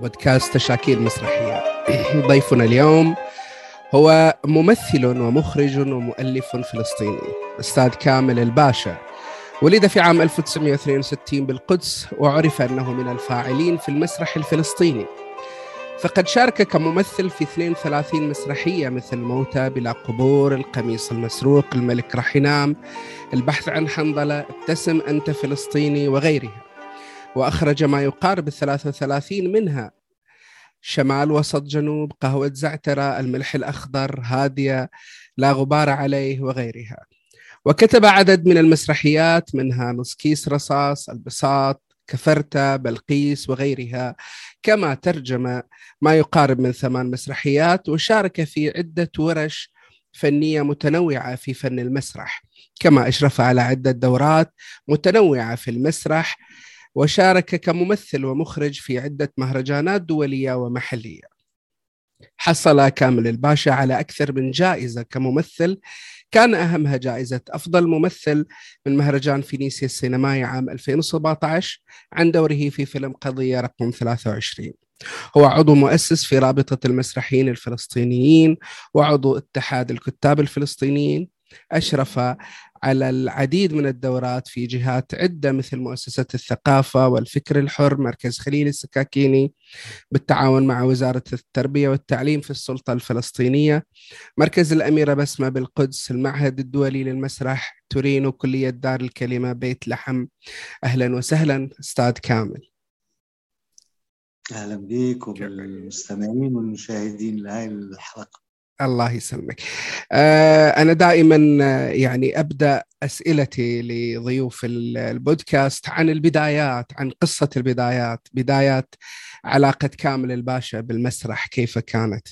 بودكاست تشاكيل مسرحية. ضيفنا اليوم هو ممثل ومخرج ومؤلف فلسطيني أستاذ كامل الباشا. ولد في عام 1962 بالقدس وعرف أنه من الفاعلين في المسرح الفلسطيني. فقد شارك كممثل في 32 مسرحية مثل موتى بلا قبور القميص المسروق الملك رحنام البحث عن حنظلة ابتسم أنت فلسطيني وغيرها. وأخرج ما يقارب الثلاثة وثلاثين منها. شمال وسط جنوب قهوة زعترة الملح الأخضر هادية لا غبار عليه وغيرها. وكتب عدد من المسرحيات منها نص كيس رصاص البساط كفرتة بلقيس وغيرها. كما ترجم ما يقارب من ثمان مسرحيات وشارك في عدة ورش فنية متنوعة في فن المسرح. كما أشرف على عدة دورات متنوعة في المسرح وشارك كممثل ومخرج في عدة مهرجانات دولية ومحلية. حصل كامل الباشا على أكثر من جائزة كممثل. كان أهمها جائزة أفضل ممثل من مهرجان فينيسيا السينمائي عام 2017 عن دوره في فيلم قضية رقم 23 هو عضو مؤسس في رابطة المسرحيين الفلسطينيين وعضو اتحاد الكتاب الفلسطينيين. أشرف على العديد من الدورات في جهات عدة مثل مؤسسة الثقافة والفكر الحر مركز خليل السكاكيني بالتعاون مع وزارة التربية والتعليم في السلطة الفلسطينية مركز الأميرة بسمة بالقدس المعهد الدولي للمسرح تورينو كلية دار الكلمة بيت لحم. أهلا وسهلا أستاذ كامل. أهلا بك وبالمستمعين والمشاهدين لهذه الحلقة. الله يسلمك. آه، أنا دائما آه، يعني أبدأ أسئلتي لضيوف البودكاست عن البدايات عن قصة البدايات بدايات علاقة كامل الباشا بالمسرح كيف كانت؟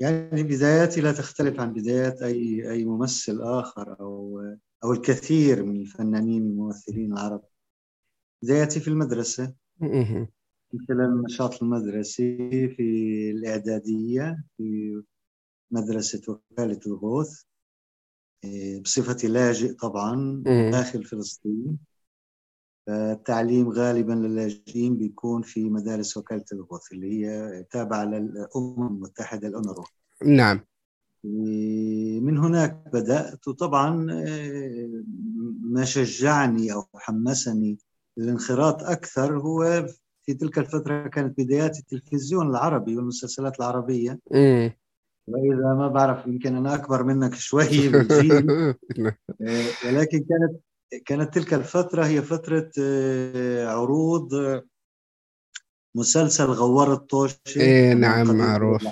يعني بداياتي لا تختلف عن بدايات أي أي ممثل آخر أو أو الكثير من الفنانين الممثلين العرب بداياتي في المدرسة. مثل النشاط المدرسي في الإعدادية في مدرسة وكالة الغوث إيه، بصفتي لاجئ طبعا داخل فلسطين. التعليم غالبا للاجئين بيكون في مدارس وكالة الغوث اللي هي تابعة للأمم المتحدة الأونروا نعم. من هناك بدأت وطبعا إيه، ما شجعني أو حمسني للانخراط أكثر هو في تلك الفترة كانت بدايات التلفزيون العربي والمسلسلات العربية. إيه. وإذا ما بعرف يمكن أنا أكبر منك شوي بالجيل آه، ولكن كانت كانت تلك الفترة هي فترة آه، عروض مسلسل غوار الطوشي. إيه نعم معروف.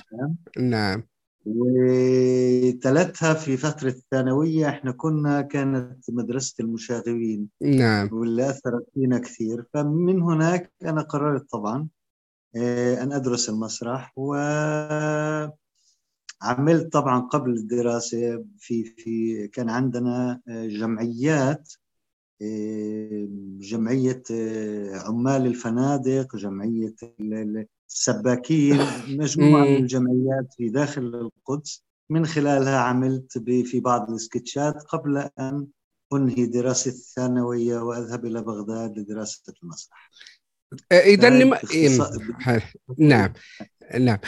نعم. وتلتها في فترة الثانوية. إحنا كنا كانت مدرسة المشاغبين نعم. واللي أثرت فينا كثير. فمن هناك أنا قررت طبعا آه، أن أدرس المسرح وعملت طبعا قبل الدراسة في في كان عندنا آه، جمعيات آه، جمعية عمال الفنادق جمعية السباكين مجموعة من الجمعيات في داخل القدس. من خلالها عملت في بعض السكتشات قبل أن أنهي دراستي الثانوية وأذهب إلى بغداد لدراسة المسرح. إذا لم... نعم. نعم.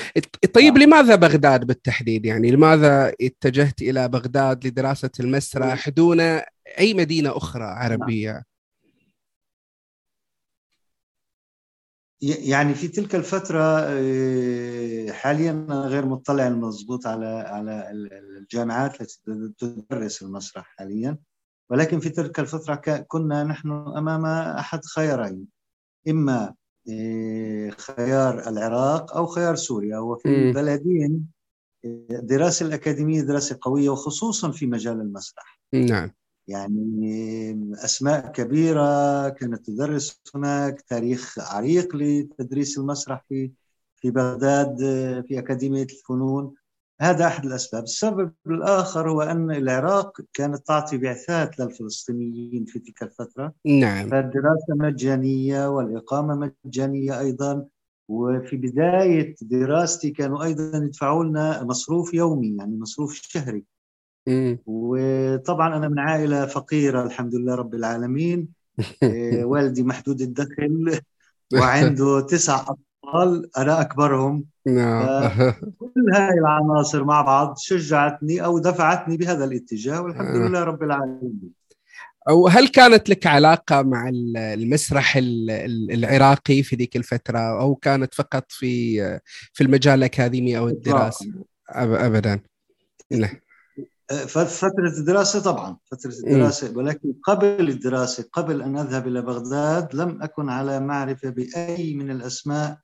طيب نعم. لماذا بغداد بالتحديد؟ يعني لماذا اتجهت إلى بغداد لدراسة المسرح دون أي مدينة أخرى عربية؟ يعني في تلك الفترة آه، حاليا غير مطلع مضبوط على على الجامعات التي تدرس المسرح حاليا. ولكن في تلك الفترة كنا نحن أمام أحد خيارين. إما آه، خيار العراق أو خيار سوريا. وفي البلدين الدراسة آه، الأكاديمية دراسة قوية وخصوصا في مجال المسرح. نعم. يعني أسماء كبيرة كانت تدرس هناك تاريخ عريق لتدريس المسرح في في بغداد في أكاديمية الفنون. هذا أحد الأسباب. السبب الآخر هو أن العراق كانت تعطي بعثات للفلسطينيين في تلك الفترة. نعم. فالدراسة مجانية والإقامة مجانية أيضا. وفي بداية دراستي كانوا أيضا يدفعوا لنا مصروف يومي يعني مصروف شهري. وطبعا أنا من عائلة فقيرة الحمد لله رب العالمين. إيه، والدي محدود الدخل وعنده تسع أطفال أنا أكبرهم. نعم. كل هاي العناصر مع بعض شجعتني أو دفعتني بهذا الاتجاه والحمد آه. لله رب العالمين. أو هل كانت لك علاقة مع المسرح العراقي في ذيك الفترة؟ أو كانت فقط في في المجال الأكاديمي أو الدراسي؟ أبدا. نعم. فترة الدراسة طبعا فترة الدراسة ولكن قبل الدراسة قبل أن أذهب إلى بغداد لم أكن على معرفة بأي من الأسماء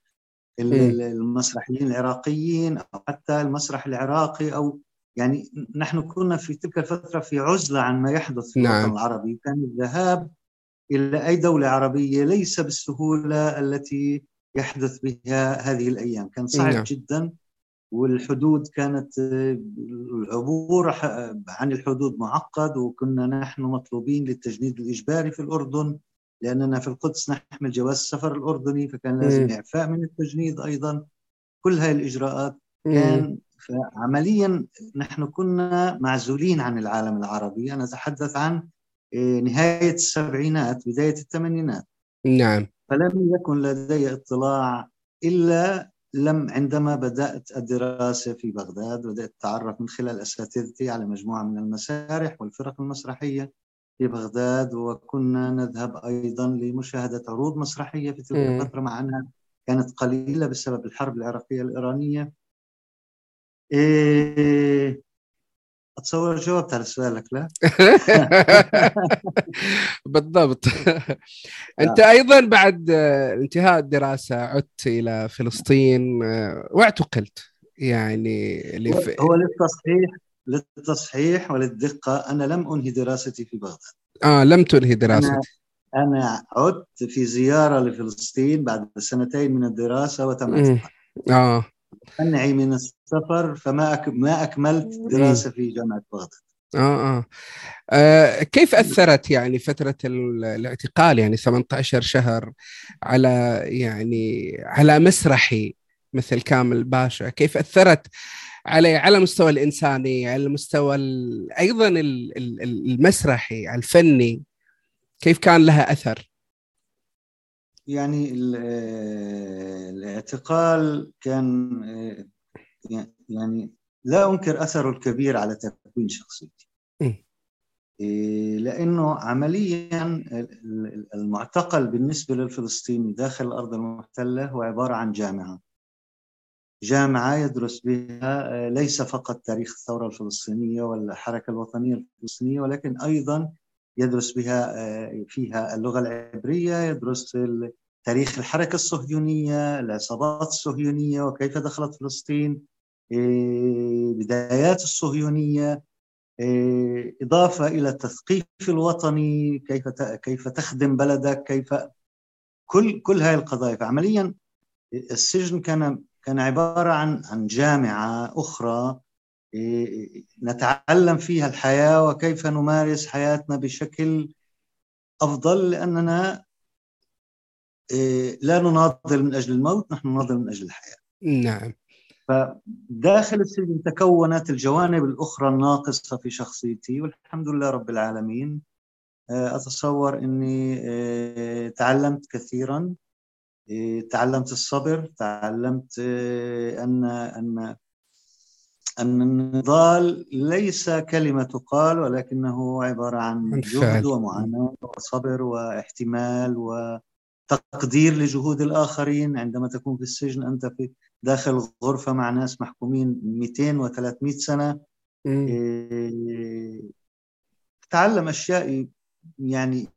المسرحيين العراقيين أو حتى المسرح العراقي أو يعني نحن كنا في تلك الفترة في عزلة عن ما يحدث في نعم. الوطن العربي كان الذهاب إلى أي دولة عربية ليس بالسهولة التي يحدث بها هذه الأيام كان صعب نعم. جدا والحدود كانت العبور عن الحدود معقد وكنا نحن مطلوبين للتجنيد الإجباري في الأردن لأننا في القدس نحمل جواز السفر الأردني فكان لازم إعفاء من التجنيد أيضا. كل هاي الإجراءات كان فعمليا نحن كنا معزولين عن العالم العربي. أنا أتحدث عن آه، نهاية السبعينات بداية الثمانينات. نعم. فلم يكن لدي اطلاع إلا لم عندما بدأت الدراسة في بغداد بدأت أتعرف من خلال أساتذتي على مجموعة من المسارح والفرق المسرحية في بغداد وكنا نذهب أيضا لمشاهدة عروض مسرحية في تلك الفترة مع أنها كانت قليلة بسبب الحرب العراقية الإيرانية. إيه أتصور جاوبت على سؤالك لا؟ بالضبط. أنت أيضا بعد انتهاء الدراسة عدت إلى فلسطين واعتقلت. يعني هو للتصحيح للتصحيح وللدقة أنا لم أنهي دراستي في بغداد. آه لم تنهي دراستي أنا, أنا عدت في زيارة لفلسطين بعد سنتين من الدراسة وتم آه. منعي من السفر فما أك... ما أكملت دراسة في جامعة بغداد. آه, آه. آه كيف أثرت يعني فترة الاعتقال يعني 18 شهر على يعني على مسرحي مثل كامل باشا؟ كيف أثرت على على المستوى الإنساني على المستوى أيضا المسرحي الفني؟ كيف كان لها أثر؟ يعني الاعتقال كان يعني لا أنكر أثره الكبير على تكوين شخصيتي. إيه، لأنه عمليا المعتقل بالنسبة للفلسطيني داخل الأرض المحتلة هو عبارة عن جامعة. جامعة يدرس بها ليس فقط تاريخ الثورة الفلسطينية والحركة الوطنية الفلسطينية ولكن أيضا يدرس بها فيها اللغة العبرية يدرس تاريخ الحركة الصهيونية العصابات الصهيونية وكيف دخلت فلسطين. إيه، بدايات الصهيونية إيه، إضافة إلى التثقيف الوطني كيف كيف تخدم بلدك كيف كل كل هذه القضايا فعمليا السجن كان كان عبارة عن عن جامعة أخرى إيه، نتعلم فيها الحياة وكيف نمارس حياتنا بشكل أفضل لأننا إيه، لا نناضل من أجل الموت نحن نناضل من أجل الحياة. نعم. فداخل السجن تكونت الجوانب الأخرى الناقصة في شخصيتي والحمد لله رب العالمين. آه، أتصور أني آه، تعلمت كثيرا. آه، تعلمت الصبر تعلمت أن أن أن النضال ليس كلمة تقال ولكنه عبارة عن جهد ومعاناة وصبر واحتمال و تقدير لجهود الآخرين. عندما تكون في السجن أنت في داخل غرفة مع ناس محكومين 200 و300 سنة. إيه تعلم أشياء يعني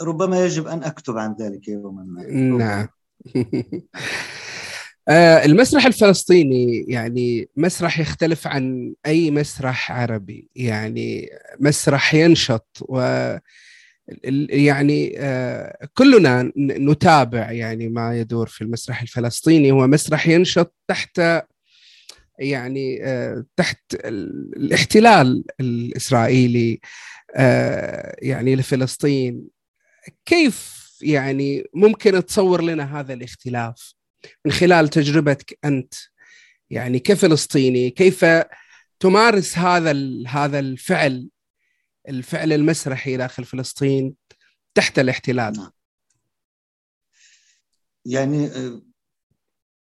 ربما يجب أن أكتب عن ذلك يوما. ما نعم. آه، المسرح الفلسطيني يعني مسرح يختلف عن أي مسرح عربي. يعني مسرح ينشط و يعني آه، كلنا نتابع يعني ما يدور في المسرح الفلسطيني. هو مسرح ينشط تحت يعني آه، تحت الاحتلال الإسرائيلي يعني لفلسطين. كيف يعني ممكن تصور لنا هذا الاختلاف من خلال تجربتك أنت؟ يعني كفلسطيني كيف تمارس هذا هذا الفعل الفعل المسرحي داخل فلسطين تحت الاحتلال. نعم. يعني آه،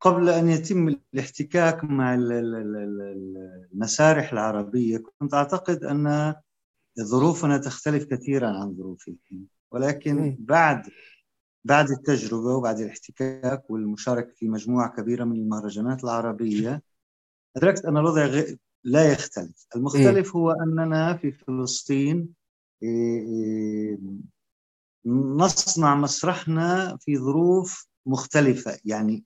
قبل أن يتم الاحتكاك مع المسارح العربية كنت أعتقد أن ظروفنا تختلف كثيرا عن ظروفهم. ولكن بعد بعد التجربة وبعد الاحتكاك والمشاركة في مجموعة كبيرة من المهرجانات العربية أدركت أن الوضع لا يختلف. المختلف هو أننا في فلسطين إيه، إيه، نصنع مسرحنا في ظروف مختلفة. يعني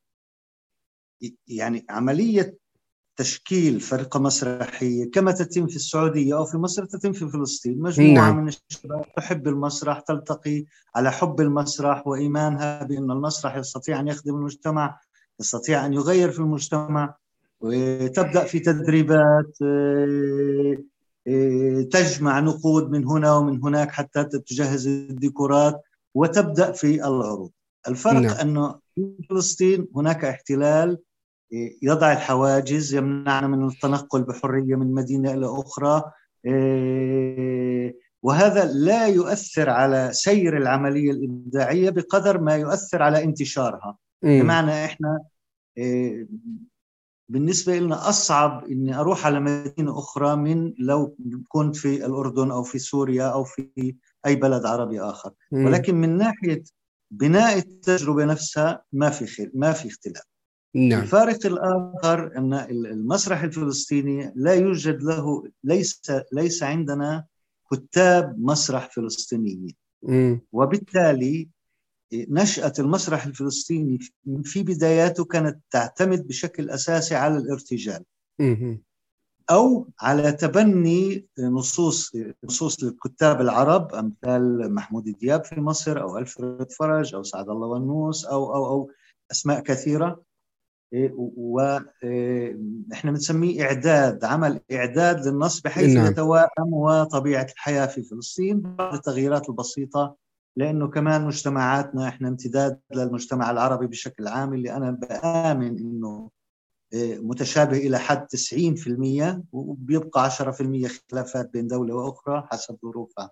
يعني عملية تشكيل فرقة مسرحية كما تتم في السعودية أو في مصر تتم في فلسطين. مجموعة نعم. من الشباب تحب المسرح تلتقي على حب المسرح وإيمانها بأن المسرح يستطيع أن يخدم المجتمع يستطيع أن يغير في المجتمع. وتبدأ في تدريبات آه، آه، تجمع نقود من هنا ومن هناك حتى تجهز الديكورات وتبدأ في العروض. الفرق نعم. أنه في فلسطين هناك احتلال يضع الحواجز يمنعنا من التنقل بحرية من مدينة إلى أخرى إيه، وهذا لا يؤثر على سير العملية الإبداعية بقدر ما يؤثر على انتشارها. بمعنى إحنا إيه، بالنسبة لنا أصعب إني أروح على مدينة أخرى من لو كنت في الأردن أو في سوريا أو في أي بلد عربي آخر. ولكن من ناحية بناء التجربة نفسها ما في خير ما في اختلاف. نعم. الفارق الآخر أن المسرح الفلسطيني لا يوجد له ليس ليس عندنا كتاب مسرح فلسطينيين. وبالتالي نشأة المسرح الفلسطيني في بداياته كانت تعتمد بشكل أساسي على الارتجال. أو على تبني نصوص نصوص للكتاب العرب أمثال محمود دياب في مصر أو ألفريد فرج أو سعد الله ونوس أو أو أو أسماء كثيرة. إيه، بنسميه إعداد عمل إعداد للنص بحيث نعم. يتوائم وطبيعة الحياة في فلسطين بعض التغييرات البسيطة لأنه كمان مجتمعاتنا إحنا امتداد للمجتمع العربي بشكل عام اللي أنا بآمن إنه إيه، متشابه إلى حد 90% وبيبقى 10% خلافات بين دولة وأخرى حسب ظروفها.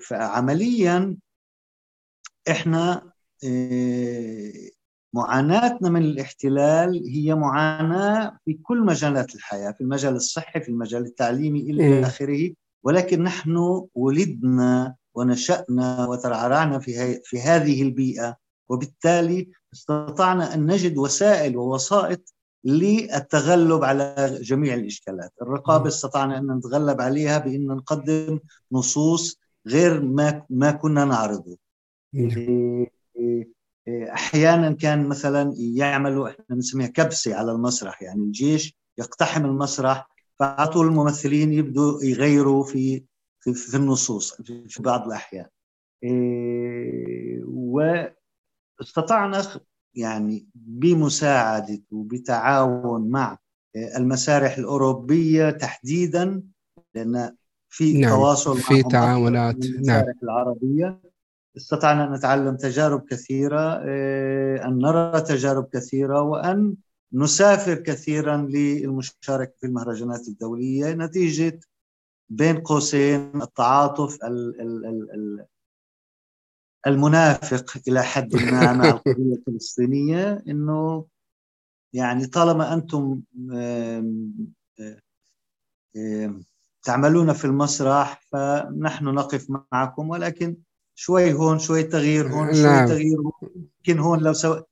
فعمليا إحنا معاناتنا من الاحتلال هي معاناة في كل مجالات الحياة في المجال الصحي في المجال التعليمي إلى آخره ولكن نحن ولدنا ونشأنا وترعرعنا في, في هذه البيئة وبالتالي استطعنا أن نجد وسائل ووسائط للتغلب على جميع الإشكالات. الرقابة استطعنا أن نتغلب عليها بأن نقدم نصوص غير ما, ما كنا نعرضه. أحيانا كان مثلا يعملوا إحنا بنسميها كبسة على المسرح يعني الجيش يقتحم المسرح فعلى طول الممثلين يبدوا يغيروا في في, في النصوص في بعض الأحيان. إيه، واستطعنا يعني بمساعدة وبتعاون مع المسارح الأوروبية تحديدا لأن في نعم تواصل في تعاونات نعم. العربية. استطعنا أن نتعلم تجارب كثيرة آه، أن نرى تجارب كثيرة وأن نسافر كثيرا للمشاركة في المهرجانات الدولية نتيجة بين قوسين التعاطف المنافق إلى حد ما مع القضية الفلسطينية أنه يعني طالما أنتم تعملون في المسرح فنحن نقف معكم ولكن شوي هون شوي تغيير هون شوي نعم. تغيير هون يمكن هون لو سو...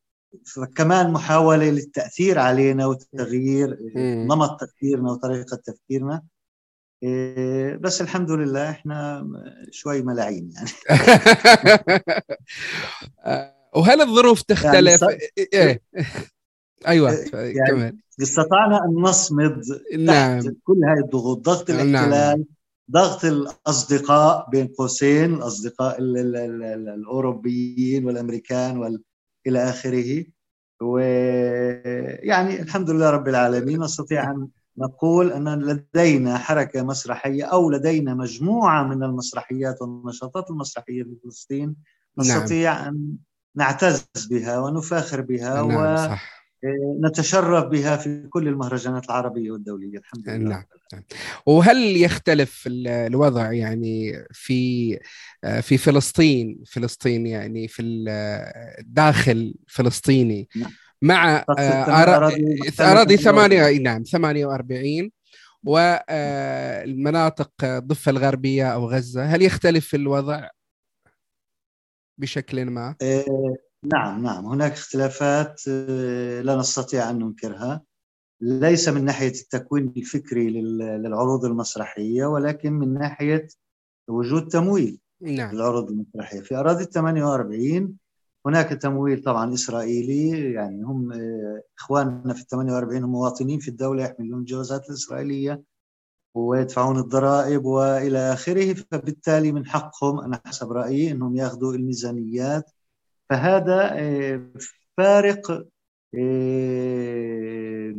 كمان محاولة للتأثير علينا وتغيير نمط تفكيرنا وطريقة تفكيرنا إيه بس الحمد لله إحنا شوي ملاعين يعني وهل الظروف تختلف؟ يعني إيه. أيوه يعني كمان استطعنا أن نصمد نعم. تحت كل هذه الضغوط ضغط نعم. الاحتلال نعم. ضغط الأصدقاء بين قوسين الأصدقاء ال ال ال ال الأوروبيين والأمريكان والى آخره ويعني الحمد لله رب العالمين نستطيع أن نقول أن لدينا حركة مسرحية أو لدينا مجموعة من المسرحيات والنشاطات المسرحية في فلسطين نعم. نستطيع نعم. أن نعتز بها ونفاخر بها نعم و صح. نتشرف بها في كل المهرجانات العربية والدولية الحمد لله نعم. نعم. وهل يختلف الوضع يعني في في فلسطين فلسطين يعني في الداخل فلسطيني نعم. مع أراضي ثمانية نعم 48 والمناطق الضفة الغربية أو غزة هل يختلف الوضع بشكل ما؟ إيه نعم نعم. هناك اختلافات آه، لا نستطيع أن ننكرها. ليس من ناحية التكوين الفكري للعروض المسرحية ولكن من ناحية وجود تمويل نعم. للعروض المسرحية. في أراضي 48 هناك تمويل طبعا إسرائيلي يعني هم آه، إخواننا في 48 هم مواطنين في الدولة يحملون الجوازات الإسرائيلية ويدفعون الضرائب وإلى آخره فبالتالي من حقهم أنا حسب رأيي إنهم ياخذوا الميزانيات فهذا آه، فارق آه،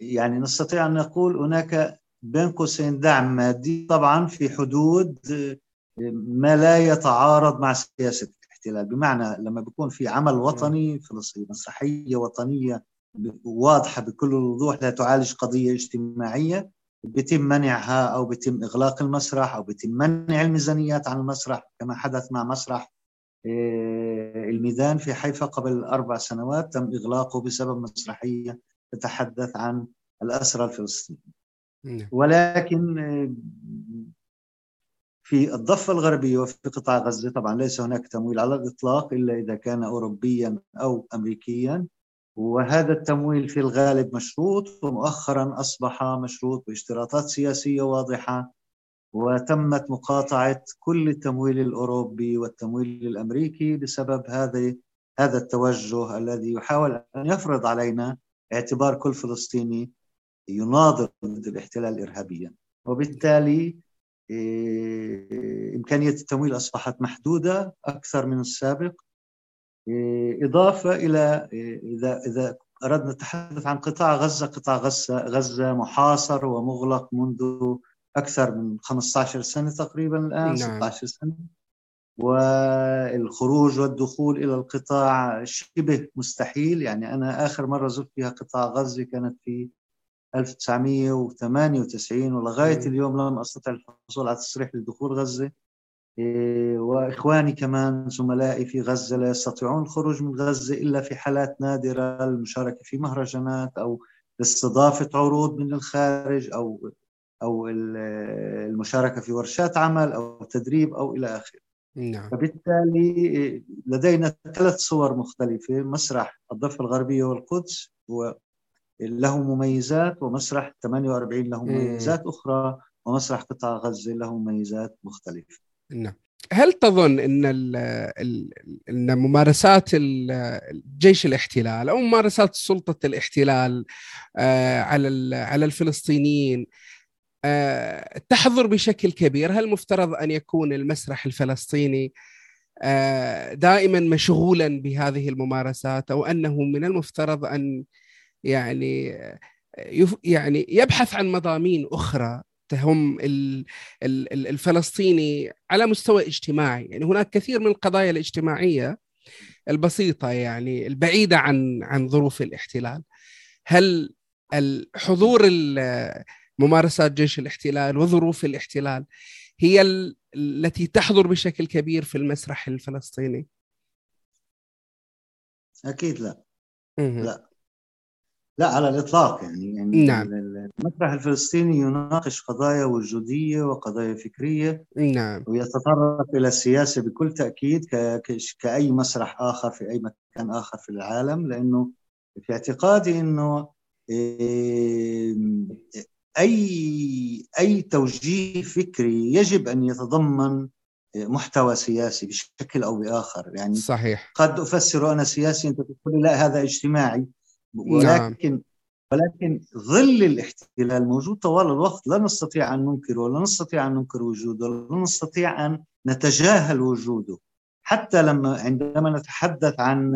يعني نستطيع أن نقول هناك بين قوسين دعم مادي طبعا في حدود آه، ما لا يتعارض مع سياسة الاحتلال. بمعنى لما بيكون في عمل وطني فلسطيني مسرحيه وطنية واضحة بكل الوضوح لا تعالج قضية اجتماعية بيتم منعها أو بيتم إغلاق المسرح أو بيتم منع الميزانيات عن المسرح كما حدث مع مسرح الميدان في حيفا قبل أربع سنوات تم إغلاقه بسبب مسرحية تتحدث عن الأسرى الفلسطينيين نعم. ولكن آه، في الضفة الغربية وفي قطاع غزة طبعا ليس هناك تمويل على الإطلاق إلا إذا كان أوروبيا أو أمريكيا وهذا التمويل في الغالب مشروط ومؤخرا أصبح مشروط باشتراطات سياسية واضحة وتمت مقاطعة كل التمويل الأوروبي والتمويل الأمريكي بسبب هذا هذا التوجه الذي يحاول أن يفرض علينا اعتبار كل فلسطيني يناضل ضد الاحتلال إرهابيا. وبالتالي إيه، إمكانية التمويل أصبحت محدودة أكثر من السابق. إيه، إضافة إلى إذا إذا أردنا التحدث عن قطاع غزة قطاع غزة غزة محاصر ومغلق منذ أكثر من 15 سنة تقريبا الآن نعم. 16 سنة والخروج والدخول إلى القطاع شبه مستحيل يعني أنا آخر مرة زرت فيها قطاع غزة كانت في 1998 ولغاية. اليوم لم أستطع الحصول على تصريح لدخول غزة إيه، وإخواني كمان زملائي في غزة لا يستطيعون الخروج من غزة إلا في حالات نادرة المشاركة في مهرجانات أو لاستضافة عروض من الخارج أو أو المشاركة في ورشات عمل أو تدريب أو إلى آخره. نعم. فبالتالي لدينا ثلاث صور مختلفة مسرح الضفة الغربية والقدس هو له مميزات ومسرح 48 له مميزات أخرى ومسرح قطاع غزة له مميزات مختلفة. نعم. هل تظن إن ال ال إن ممارسات جيش الاحتلال أو ممارسات سلطة الاحتلال آه، على على الفلسطينيين تحضر بشكل كبير. هل مفترض أن يكون المسرح الفلسطيني آه، دائما مشغولا بهذه الممارسات أو أنه من المفترض أن يعني يعني يبحث عن مضامين أخرى تهم الفلسطيني على مستوى اجتماعي؟ يعني هناك كثير من القضايا الاجتماعية البسيطة يعني البعيدة عن عن ظروف الاحتلال. هل الحضور ممارسات جيش الاحتلال وظروف الاحتلال هي التي تحضر بشكل كبير في المسرح الفلسطيني. أكيد لا. لا. لا على الإطلاق يعني يعني نعم. المسرح الفلسطيني يناقش قضايا وجودية وقضايا فكرية نعم. ويتطرق إلى السياسة بكل تأكيد كأي مسرح آخر في أي مكان آخر في العالم لأنه في اعتقادي إنه أي أي توجيه فكري يجب أن يتضمن محتوى سياسي بشكل أو بآخر. يعني صحيح. قد أفسر أنا سياسي انت تقول لا هذا اجتماعي. ولكن نعم. ولكن ظل الاحتلال موجود طوال الوقت. لا نستطيع أن ننكره ولا نستطيع أن ننكر وجوده ولا نستطيع أن نتجاهل وجوده. حتى لما عندما نتحدث عن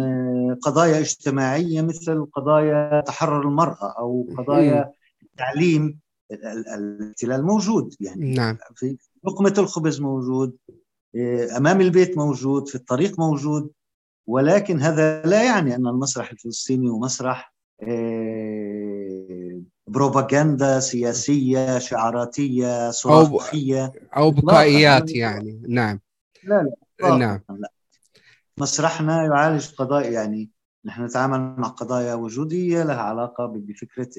قضايا اجتماعية مثل قضايا تحرر المرأة أو قضايا التعليم الاحتلال موجود يعني نعم. في لقمة الخبز موجود أمام البيت موجود في الطريق موجود ولكن هذا لا يعني أن المسرح الفلسطيني هو مسرح آه، بروباغندا سياسية شعاراتية صراخيه أو بكائيات يعني. نعم. لا لا نعم. لا. مسرحنا يعالج قضايا يعني نحن نتعامل مع قضايا وجودية لها علاقة بفكرة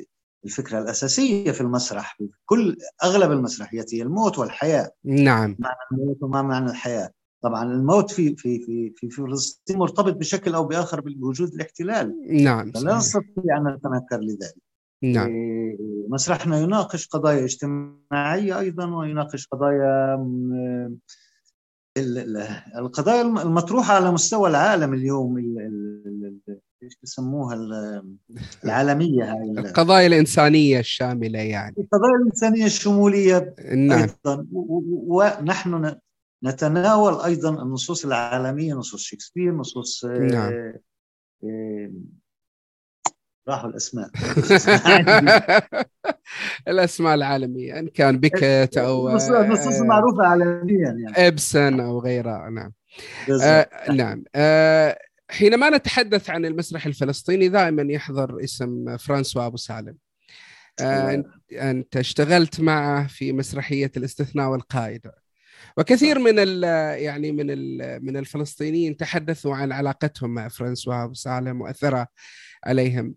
الفكرة الأساسية في المسرح كل أغلب المسرحيات هي الموت والحياة. نعم. معنى الموت وما معنى الحياة؟ طبعا الموت في في في في فلسطين مرتبط بشكل أو بآخر بوجود الاحتلال. نعم. فلا نستطيع أن نتنكر لذلك. نعم. إيه، مسرحنا يناقش قضايا اجتماعية أيضا ويناقش قضايا القضايا المطروحة على مستوى العالم اليوم إيش بسموها العالمية هاي القضايا الإنسانية الشاملة يعني. القضايا الإنسانية الشمولية نعم. أيضا. ونحن نتناول أيضا النصوص العالمية نصوص شكسبير نصوص نعم. آه، راحوا الأسماء. الأسماء العالمية إن كان بيكت أو النصوص المعروفه عالميا يعني. إبسن أو غيرها نعم. آه نعم. آه حينما نتحدث عن المسرح الفلسطيني دائما يحضر اسم فرانسوا أبو سالم. آه أنت اشتغلت معه في مسرحية الاستثناء والقائد وكثير من ال يعني من ال من الفلسطينيين تحدثوا عن علاقتهم مع فرانسوا أبو سالم واثرها عليهم.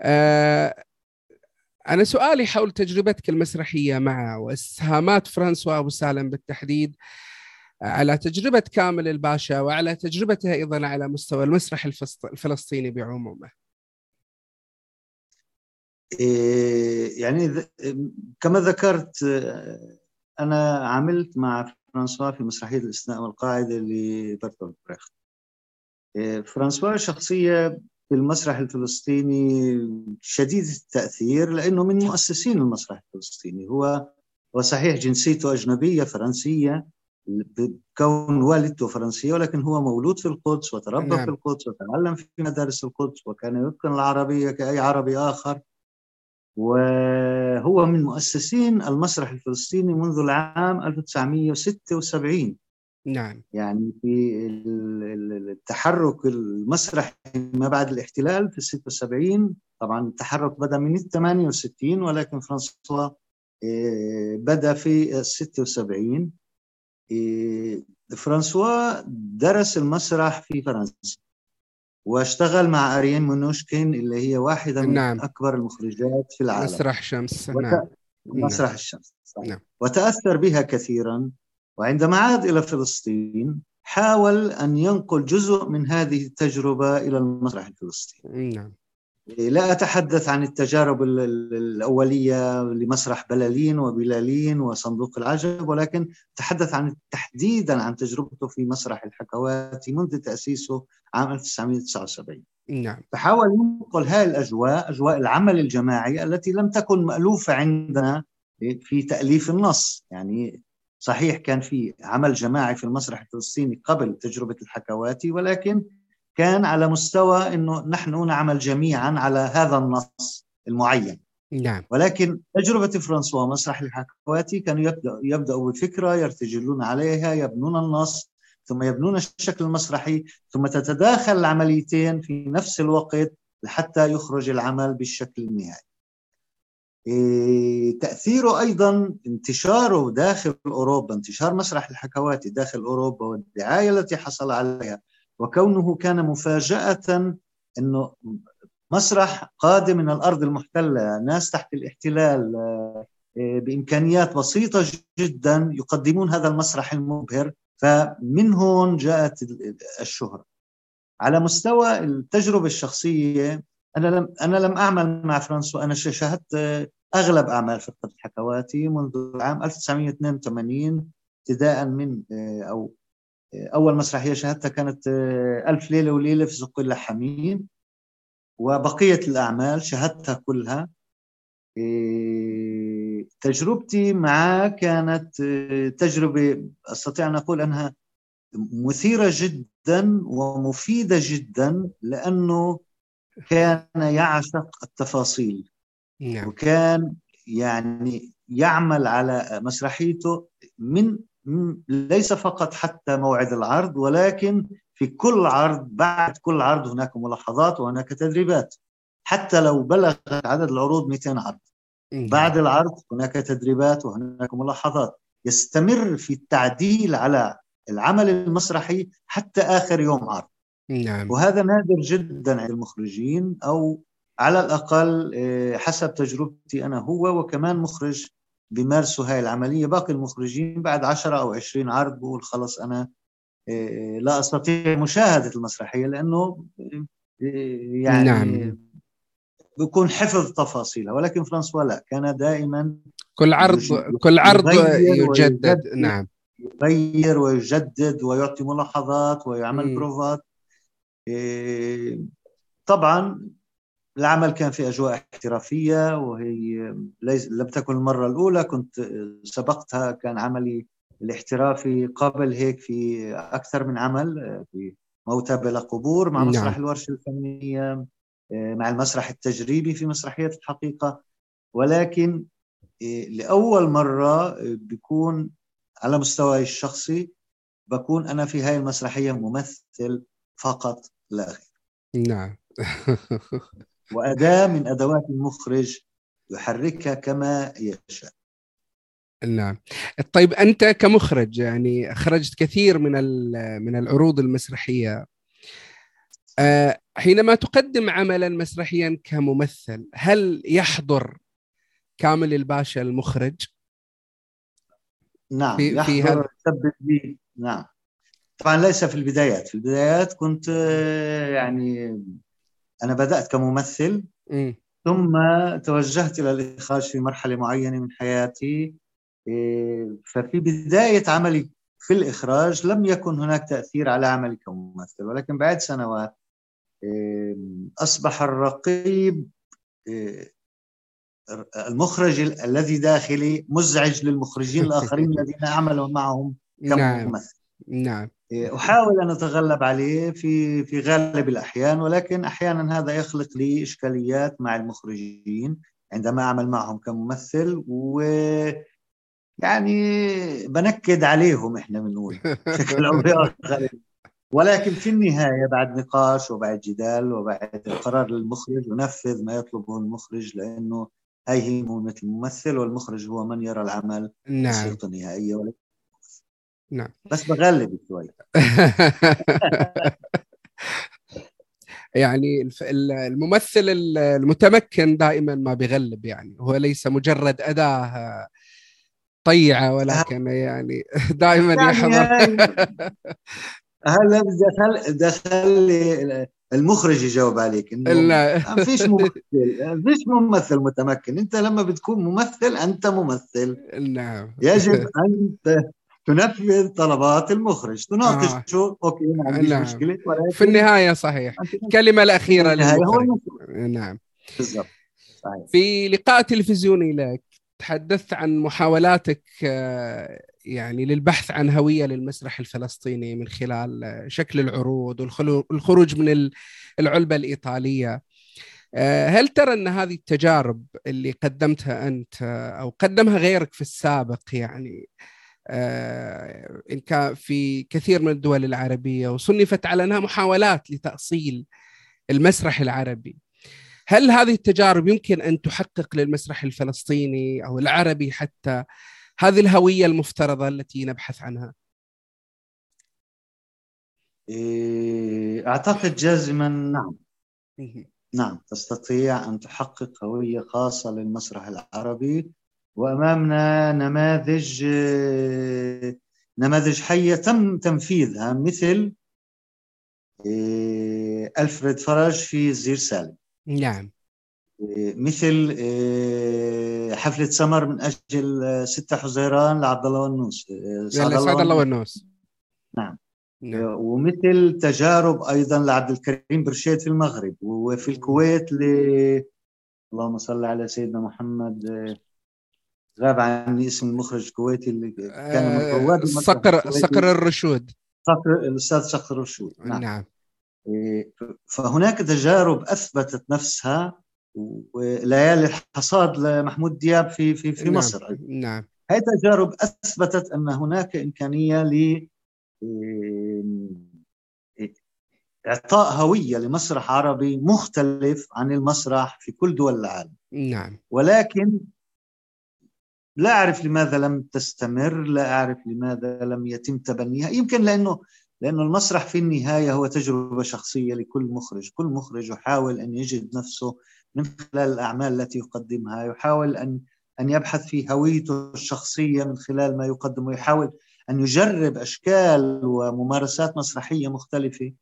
آه أنا سؤالي حول تجربتك المسرحية معه وإسهامات فرانسوا أبو سالم بالتحديد. على تجربة كامل الباشا وعلى تجربته أيضا على مستوى المسرح الفلسطيني بعمومه. إيه، يعني كما ذكرت أنا عملت مع فرانسوا في مسرحية الاستثناء والقاعدة لبرتولد بريخت. إيه، فرانسوا شخصية في المسرح الفلسطيني شديد التأثير لأنه من مؤسسين المسرح الفلسطيني هو وصحيح جنسيته أجنبية فرنسية بكون والدته فرنسية ولكن هو مولود في القدس وتربى نعم. في القدس وتعلم في مدارس القدس وكان يتقن العربية كأي عربي آخر. وهو من مؤسسين المسرح الفلسطيني منذ العام 1976 نعم. يعني في التحرك المسرحي ما بعد الاحتلال في 76 طبعا التحرك بدأ من 68 ولكن فرانسوا آه، بدأ في 76 إيه، فرانسوا درس المسرح في فرنسا واشتغل مع أريان مونوشكين اللي هي واحدة من نعم. أكبر المخرجات في العالم مسرح شمس وت... نعم. مسرح الشمس. نعم. وتأثر بها كثيرا وعندما عاد إلى فلسطين حاول أن ينقل جزء من هذه التجربة إلى المسرح الفلسطيني نعم. لا أتحدث عن التجارب الأولية لمسرح بلالين وبلالين وصندوق العجب ولكن أتحدث عن تحديدا عن تجربته في مسرح الحكواتي منذ تأسيسه عام 1979 نعم. فحاول ينقل هذه الأجواء أجواء العمل الجماعي التي لم تكن مألوفة عندنا في تأليف النص. يعني صحيح كان في عمل جماعي في المسرح الفلسطيني قبل تجربة الحكواتي ولكن كان على مستوى إنه نحن نعمل جميعا على هذا النص المعين. نعم. ولكن تجربة فرانسوا مسرح الحكواتي كانوا يبدأ يبدأوا بفكرة يرتجلون عليها يبنون النص ثم يبنون الشكل المسرحي ثم تتداخل العمليتين في نفس الوقت حتى يخرج العمل بالشكل النهائي. إيه تأثيره أيضا انتشاره داخل أوروبا انتشار مسرح الحكواتي داخل أوروبا والدعاية التي حصل عليها وكونه كان مفاجأة أنه مسرح قادم من الأرض المحتلة ناس تحت الاحتلال آه، بإمكانيات بسيطة جدا يقدمون هذا المسرح المبهر. فمن هون جاءت الشهرة. على مستوى التجربة الشخصية أنا لم أنا لم أعمل مع فرانسوا أنا شاهدت أغلب أعمال فرقة الحكواتي منذ عام 1982 ابتداء من أو أول مسرحية شاهدتها كانت ألف ليلة وليلة في زق اللحامين وبقية الأعمال شاهدتها كلها تجربتي معه كانت تجربة أستطيع أن أقول أنها مثيرة جدا ومفيدة جدا لأنه كان يعشق التفاصيل نعم. وكان يعني يعمل على مسرحيته من ليس فقط حتى موعد العرض ولكن في كل عرض بعد كل عرض هناك ملاحظات وهناك تدريبات. حتى لو بلغت عدد العروض 200 عرض. بعد العرض هناك تدريبات وهناك ملاحظات. يستمر في التعديل على العمل المسرحي حتى آخر يوم عرض. نعم. وهذا نادر جدا عند المخرجين أو على الأقل آه، حسب تجربتي أنا هو وكمان مخرج بيمارسوا هاي العملية. باقي المخرجين بعد 10 أو 20 عرض بقول خلص أنا آه، لا أستطيع مشاهدة المسرحية لأنه آه، يعني نعم. بيكون حفظ تفاصيلها. ولكن فرانسوا لا كان دائما كل عرض كل عرض يجدد. نعم. يغير ويجدد ويعطي ملاحظات ويعمل بروفات. إيه، طبعا العمل كان في أجواء احترافية وهي ليس لم تكن المرة الأولى كنت سبقتها كان عملي الاحترافي قبل هيك في أكثر من عمل في موتى بلا قبور مع نعم. مسرح الورشه الفنية إيه، مع المسرح التجريبي في مسرحية الحقيقة. ولكن إيه، لأول مرة بيكون على مستواي الشخصي بكون أنا في هاي المسرحية ممثل فقط لا غير. نعم. وأداة من أدوات المخرج يحركها كما يشاء. نعم. طيب أنت كمخرج يعني أخرجت كثير من من العروض المسرحية. آه، حينما تقدم عملا مسرحيا كممثل هل يحضر كامل الباشا المخرج؟ نعم في, في هذا؟ بي نعم. طبعا ليس في البدايات. في البدايات كنت آه، يعني أنا بدأت كممثل م. ثم توجهت إلى الإخراج في مرحلة معينة من حياتي آه، ففي بداية عملي في الإخراج لم يكن هناك تأثير على عملي كممثل ولكن بعد سنوات آه، أصبح الرقيب المخرج الذي داخلي مزعج للمخرجين الآخرين الذين أعمل معهم كممثل. نعم نعم. أحاول أن أتغلب عليه في في غالب الأحيان ولكن أحيانا هذا يخلق لي إشكاليات مع المخرجين عندما أعمل معهم كممثل و يعني بنكد عليهم إحنا بنقول بشكل أو بآخر. ولكن في النهاية بعد نقاش وبعد جدال وبعد قرار للمخرج ونفذ ما يطلبه المخرج لأنه هاي هي مهمة الممثل والمخرج هو من يرى العمل نعم. الصيغة النهائية ولا نعم. بس بغلب شوي. يعني الممثل المتمكن دائما ما بيغلب يعني. هو ليس مجرد أداة طيعة ولكن يعني دائما يعني يحضر هلا دخل دخل المخرج يجاوب عليك إنه لا. ما فيش ممثل فيش ممثل متمكن. أنت لما بتكون ممثل أنت ممثل. نعم. يجب أن تنفذ طلبات المخرج. تناقشه آه. أوكي ما عنديش نعم. مشكلة. ولكن في النهاية صحيح. الكلمة الأخيرة للمخرج. نعم. بالضبط. صحيح. في لقاء تلفزيوني لك تحدثت عن محاولاتك آه، يعني للبحث عن هوية للمسرح الفلسطيني من خلال شكل العروض والخروج من العلبة الإيطالية. آه، هل ترى أن هذه التجارب اللي قدمتها أنت أو قدمها غيرك في السابق يعني آه، إن كان في كثير من الدول العربية وصنفت على أنها محاولات لتأصيل المسرح العربي. هل هذه التجارب يمكن أن تحقق للمسرح الفلسطيني أو العربي حتى هذه الهوية المفترضة التي نبحث عنها؟ إيه، أعتقد جازما نعم. نعم تستطيع أن تحقق هوية خاصة للمسرح العربي. وأمامنا نماذج نماذج حية تم تنفيذها مثل إيه، ألفريد فرج في زير سالم. نعم. مثل حفلة سمر من أجل ستة حزيران لعبد الله ونوس سعد الله ونوس نعم. نعم. ومثل تجارب أيضا لعبد الكريم برشيد في المغرب وفي الكويت ل اللهم صل على سيدنا محمد غاب عني اسم المخرج الكويتي اللي كان آه صقر صقر الرشود. صقر الأستاذ صقر الرشود نعم, نعم. إيه، فهناك تجارب أثبتت نفسها وليالي الحصاد لمحمود دياب في في في نعم. مصر. نعم. هذه تجارب أثبتت أن هناك إمكانية ل إعطاء هوية لمسرح عربي مختلف عن المسرح في كل دول العالم. نعم. ولكن لا أعرف لماذا لم تستمر لا أعرف لماذا لم يتم تبنيها. يمكن لأنه لأنه المسرح في النهاية هو تجربة شخصية لكل مخرج. كل مخرج يحاول أن يجد نفسه من خلال الأعمال التي يقدمها يحاول أن أن يبحث في هويته الشخصية من خلال ما يقدمه يحاول أن يجرب أشكال وممارسات مسرحية مختلفة.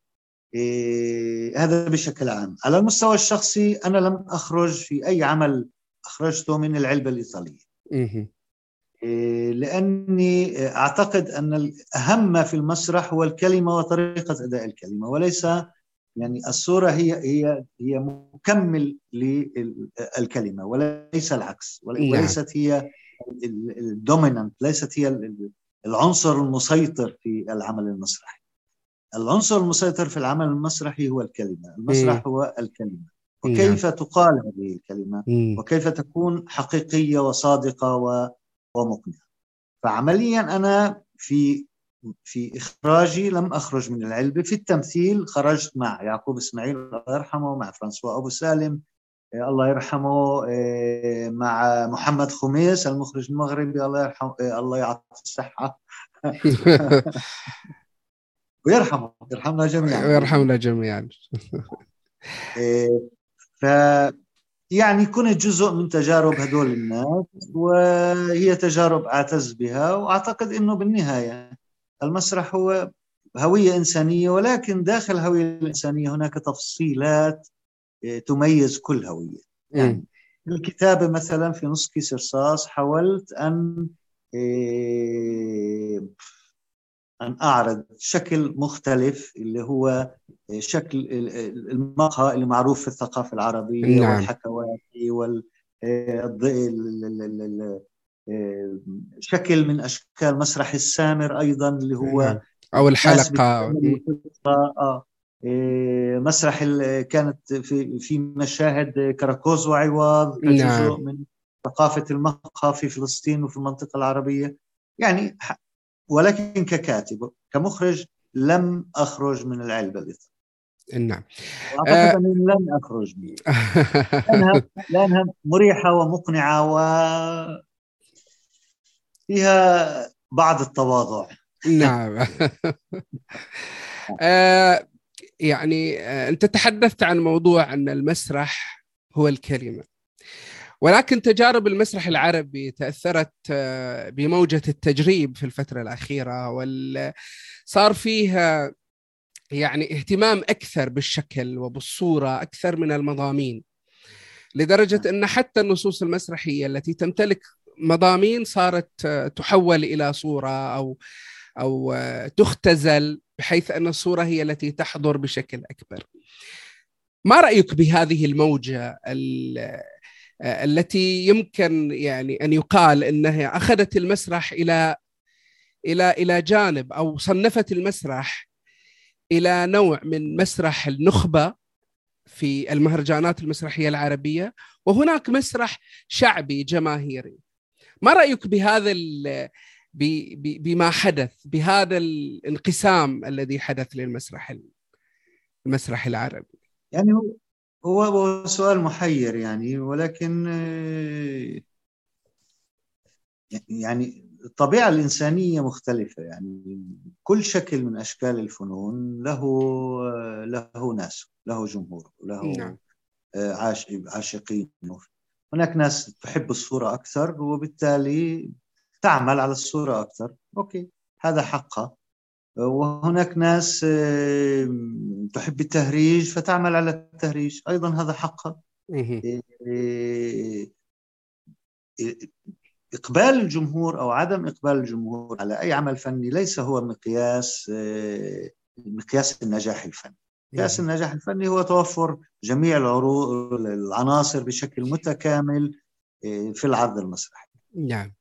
إيه هذا بشكل عام. على المستوى الشخصي أنا لم أخرج في أي عمل أخرجته من العلبة الإيطالية. إيه لأني أعتقد أن الأهم ما في المسرح هو الكلمة وطريقة أداء الكلمة وليس يعني الصورة هي هي هي مكمل للكلمة وليس العكس نعم. وليست هي الدومينانت ليست هي العنصر المسيطر في العمل المسرحي. العنصر المسيطر في العمل المسرحي هو الكلمة المسرح هو الكلمة. وكيف نعم. تقال هذه الكلمة؟ وكيف تكون حقيقية وصادقة ومقنعة. فعمليا أنا في في إخراجي لم أخرج من العلبة. في التمثيل خرجت مع يعقوب إسماعيل الله يرحمه مع فرانسوا أبو سالم إيه، الله يرحمه إيه، مع محمد خميس المخرج المغربي الله يرحمه إيه، الله يعطيه الصحة. ويرحمه يرحمنا جميعا. ويرحمنا جميعا. ف يعني كنت جزء من تجارب هدول الناس وهي تجارب أعتز بها وأعتقد إنه بالنهاية المسرح هو هوية إنسانية ولكن داخل الهويه الإنسانية هناك تفصيلات تميز كل هوية. يعني الكتابة مثلا في نص كيس رصاص حاولت أن إيه، أن أعرض شكل مختلف اللي هو شكل المقهى اللي معروف في الثقافة العربية نعم. والحكواتي وال شكل من أشكال مسرح السامر أيضا اللي هو نعم. أو الحلقة إيه، مسرح كانت في في مشاهد كراكوز كجزء نعم. من ثقافة المقهى في فلسطين وفي المنطقة العربية يعني ولكن ككاتب كمخرج لم أخرج من العلبة الايطاليه نعم. أعتقد اني لن أخرج لانها لانها مريحة ومقنعة و فيها بعض التواضع. نعم. آه، يعني آه، أنت تحدثت عن موضوع أن المسرح هو الكلمة. ولكن تجارب المسرح العربي تأثرت آه، بموجة التجريب في الفترة الأخيرة وال صار فيها يعني اهتمام أكثر بالشكل وبالصورة أكثر من المضامين لدرجة إن حتى النصوص المسرحية التي تمتلك مضامين صارت آه، تحول إلى صورة أو أو تختزل بحيث أن الصورة هي التي تحضر بشكل أكبر. ما رأيك بهذه الموجة التي يمكن يعني أن يقال إنها أخذت المسرح إلى إلى إلى جانب أو صنفت المسرح إلى نوع من مسرح النخبة في المهرجانات المسرحية العربية وهناك مسرح شعبي جماهيري. ما رأيك بهذا بما حدث بهذا الانقسام الذي حدث للمسرح المسرح العربي يعني هو هو سؤال محير يعني ولكن آه، يعني الطبيعة الإنسانية مختلفة يعني كل شكل من أشكال الفنون له له ناس له جمهور له نعم. آه، عاشقين. هناك ناس تحب الصورة أكثر وبالتالي تعمل على الصورة أكثر. أوكي هذا حقها. وهناك ناس تحب التهريج فتعمل على التهريج. أيضا هذا حقها. إقبال الجمهور أو عدم إقبال الجمهور على أي عمل فني ليس هو مقياس مقياس النجاح الفني. مقياس النجاح الفني هو توفر جميع العروض العناصر بشكل متكامل في العرض المسرحي. نعم.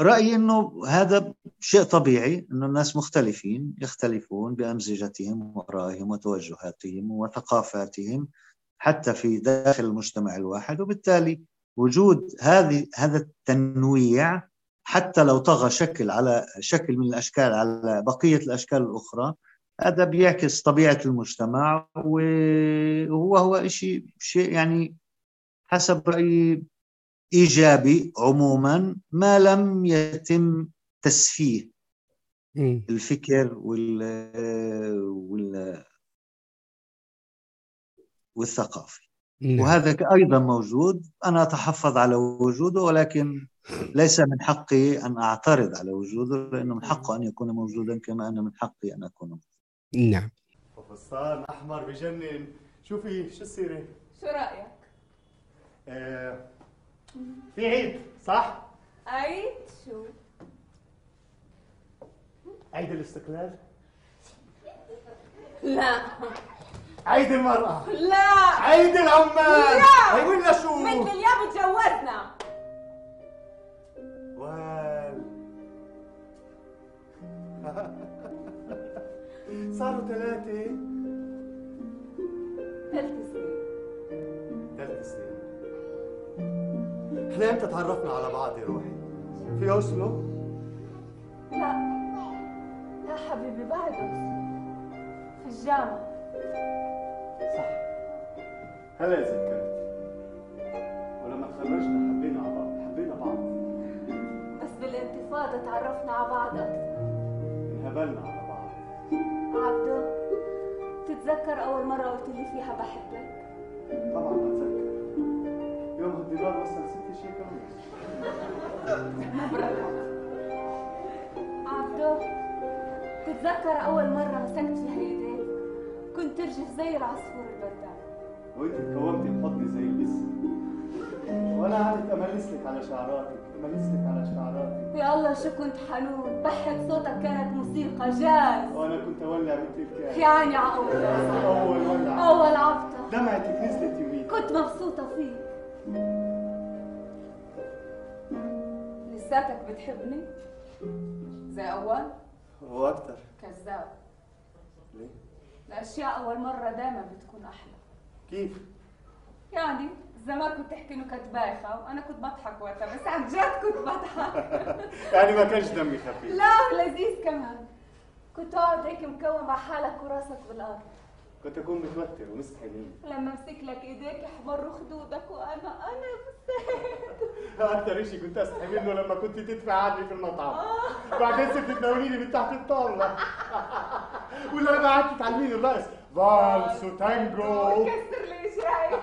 رأيي أنه هذا شيء طبيعي أنه الناس مختلفين يختلفون بأمزجتهم وآرائهم وتوجهاتهم وثقافاتهم حتى في داخل المجتمع الواحد وبالتالي وجود هذه هذا التنويع حتى لو طغى شكل على شكل من الأشكال على بقية الأشكال الأخرى هذا بيعكس طبيعة المجتمع وهو هو شيء شيء يعني حسب رأيي إيجابي عموما ما لم يتم تسفيه الفكر وال وال والثقافي. وهذا أيضا موجود. أنا أتحفظ على وجوده ولكن ليس من حقي أن أعترض على وجوده لأنه من حقه أن يكون موجودا كما أن من حقي أن أكون موجودا. نعم. فستان أحمر بجنن. شوفي شو السيره شو رأيك؟ آه في عيد صح؟ عيد شو؟ عيد الاستقلال؟ لا. عيد المرأة. لا. عيد العمال. لا. أي ولا شو مثل اليوم تجوزنا. وال. صاروا ثلاثة. ثلاث سنين. ثلاث سنين. إحنا إمتى تعرفنا على بعض يا روحي؟ في أوسلو؟ لا. لا حبيبي بعد في الجامعة. صح. هلا ذكرت ولما تخرجنا حبينا على بعض حبينا بعض. بس بالانتفاضة تعرفنا على بعض. أكثر انهبلنا على بعض. عبدو تتذكر أول مرة قلت لي فيها بحبك؟ طبعا بتذكر. يوم الدينار وصل ست شيء كمان. عبدو تتذكر أول مرة مسكت فيها إيديك كنت ترجف زي العصفور البردان وانت تكومتي بحضني زي الاسم. وأنا قعدت املسلك على شعراتك املسلك على شعراتك. يا الله شو كنت حنون بحك صوتك كانت موسيقى جاز. وأنا كنت أولع مثل الكاس يعني أول أول ولع أول عبطة دمعتك نزلت يومين كنت مبسوطة فيك. لساتك بتحبني؟ زي أول؟ وأكثر كذاب. ليه؟ الأشياء أول مرة دايما بتكون أحلى. كيف؟ يعني زمان كنت تحكي نكت بايخة وأنا كنت بضحك وقتها بس عن جد كنت بضحك. يعني ما كانش دمي خفيف. لا لذيذ كمان. كنت أقعد هيك مكوم على حالك وراسك بالأرض. كنت اكون متوتر ومستحيل لما امسك لك ايديك يحمروا خدودك وأنا أنا أكثر شيء كنت استحي منه لما كنت تدفع عني في المطعم. بعدين صرت تناوليني من تحت الطاولة. ولا لما قعدت تعلميني الرقص فالس وتانجو كسر لي شيء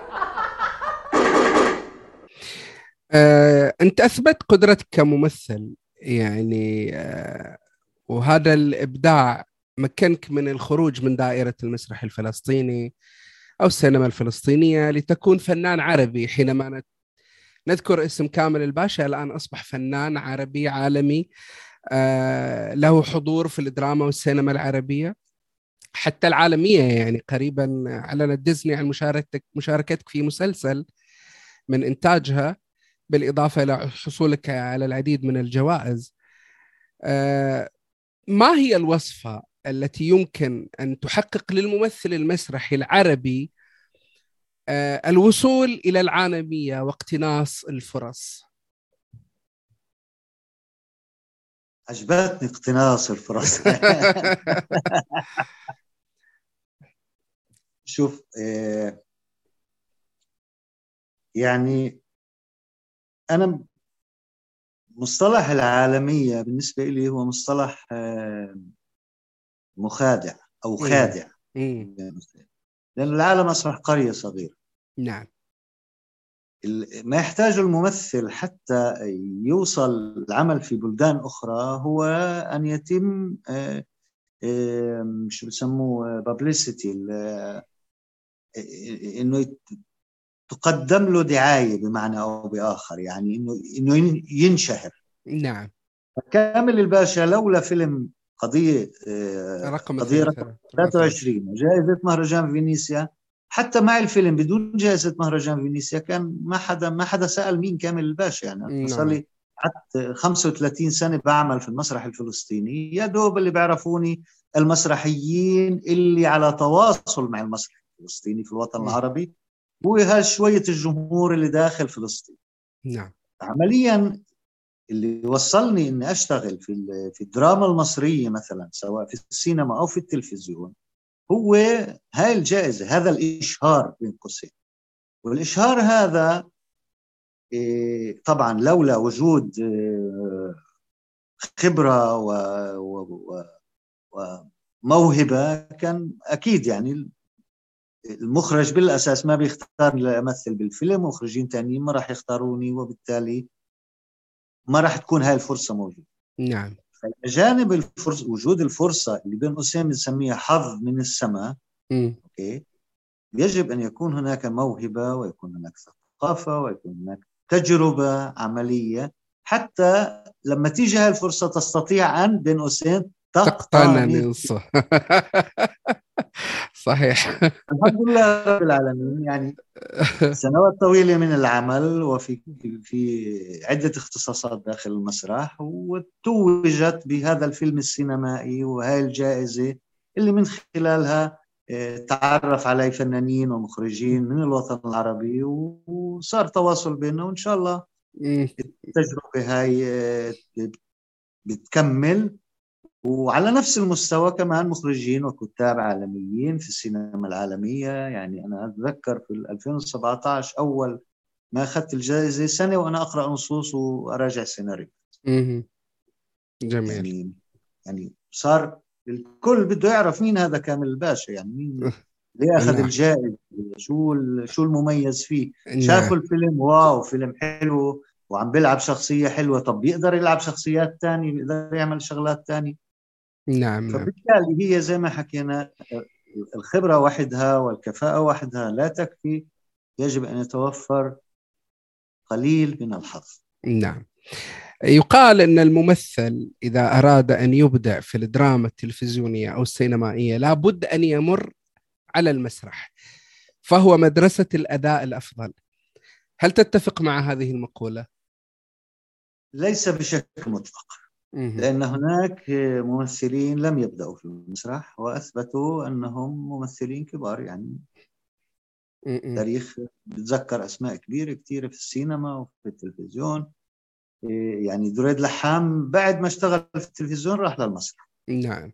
آه، أنت أثبت قدرتك كممثل. يعني آه، وهذا الإبداع مكنك من الخروج من دائرة المسرح الفلسطيني أو السينما الفلسطينية لتكون فنان عربي حينما نذكر اسم كامل الباشا الآن أصبح فنان عربي عالمي آه، له حضور في الدراما والسينما العربية حتى العالمية يعني قريبا اعلنت ديزني عن مشاركتك مشاركتك في مسلسل من إنتاجها بالإضافة إلى حصولك على العديد من الجوائز. آه، ما هي الوصفة التي يمكن أن تحقق للممثل المسرحي العربي آه، الوصول إلى العالمية واقتناص الفرص؟ عجبتني اقتناص الفرص شوف آه، يعني أنا مصطلح العالمية بالنسبة لي هو مصطلح آه، مخادع أو خادع. لأن العالم أصبح قرية صغيرة. نعم. ما يحتاجه الممثل حتى يوصل العمل في بلدان أخرى هو أن يتم آه، شو بسموه بابليستي إنه تقدم له دعاية بمعنى أو بآخر يعني إنه إنه ينشهر. نعم. كامل الباشا لولا فيلم قضية رقم قضية رقم 23 وجائزه مهرجان فينيسيا. حتى مع الفيلم بدون جائزة مهرجان فينيسيا كان ما حدا ما حدا سأل مين كامل الباشا يعني صار لي قعدت 35 سنة بعمل في المسرح الفلسطيني. يا دوب اللي بيعرفوني المسرحيين اللي على تواصل مع المسرح الفلسطيني في الوطن العربي هو هالشويه الجمهور اللي داخل فلسطين. نعم. عمليا اللي وصلني إني أشتغل في في الدراما المصرية مثلا سواء في السينما أو في التلفزيون هو هاي الجائزة هذا الإشهار بين قوسين. والإشهار هذا إيه، طبعا لولا وجود إيه، خبرة وموهبه كان أكيد يعني المخرج بالأساس ما بيختار لامثل بالفيلم مخرجين ثانيين ما راح يختاروني وبالتالي ما راح تكون هاي الفرصة موجودة. نعم. جانب الفرصه وجود الفرصة اللي بين قوسين بنسميها حظ من السماء أوكي يجب أن يكون هناك موهبة ويكون هناك ثقافة ويكون هناك تجربة عملية. حتى لما تيجي هاي الفرصة تستطيع أن بين قوسين تقتنن صحيح. الحمد لله رب العالمين. يعني سنوات طويلة من العمل وفي في عدة اختصاصات داخل المسرح وتوجت بهذا الفيلم السينمائي وهي الجائزة اللي من خلالها آه، تعرف علي فنانين ومخرجين من الوطن العربي وصار تواصل بيننا وإن شاء الله التجربة هاي آه، بتكمل. وعلى نفس المستوى كمان مخرجين وكتاب عالميين في السينما العالمية. يعني أنا أتذكر في 2017 أول ما أخذت الجائزة سنة وأنا أقرأ نصوص وأراجع سيناريو جميل. يعني يعني صار الكل بده يعرف مين هذا كامل الباشا. يعني مين ليه أخذ نعم. الجائزة؟ شو شو المميز فيه؟ نعم. شافوا الفيلم واو فيلم حلو وعم بيلعب شخصية حلوة. طب بيقدر يلعب شخصيات ثانية بيقدر يعمل شغلات ثانية نعم, نعم. فبالتالي هي زي ما حكينا الخبرة وحدها والكفاءة وحدها لا تكفي يجب أن يتوفر قليل من الحظ نعم يقال أن الممثل إذا أراد أن يبدع في الدراما التلفزيونية أو السينمائية لابد أن يمر على المسرح فهو مدرسة الأداء الأفضل هل تتفق مع هذه المقولة؟ ليس بشكل مطلق لأن هناك ممثلين لم يبدأوا في المسرح وأثبتوا أنهم ممثلين كبار يعني تاريخ بتذكر أسماء كبيرة كثيرة في السينما وفي التلفزيون. إيه، يعني دريد لحام بعد ما اشتغل في التلفزيون راح للمسرح. نعم.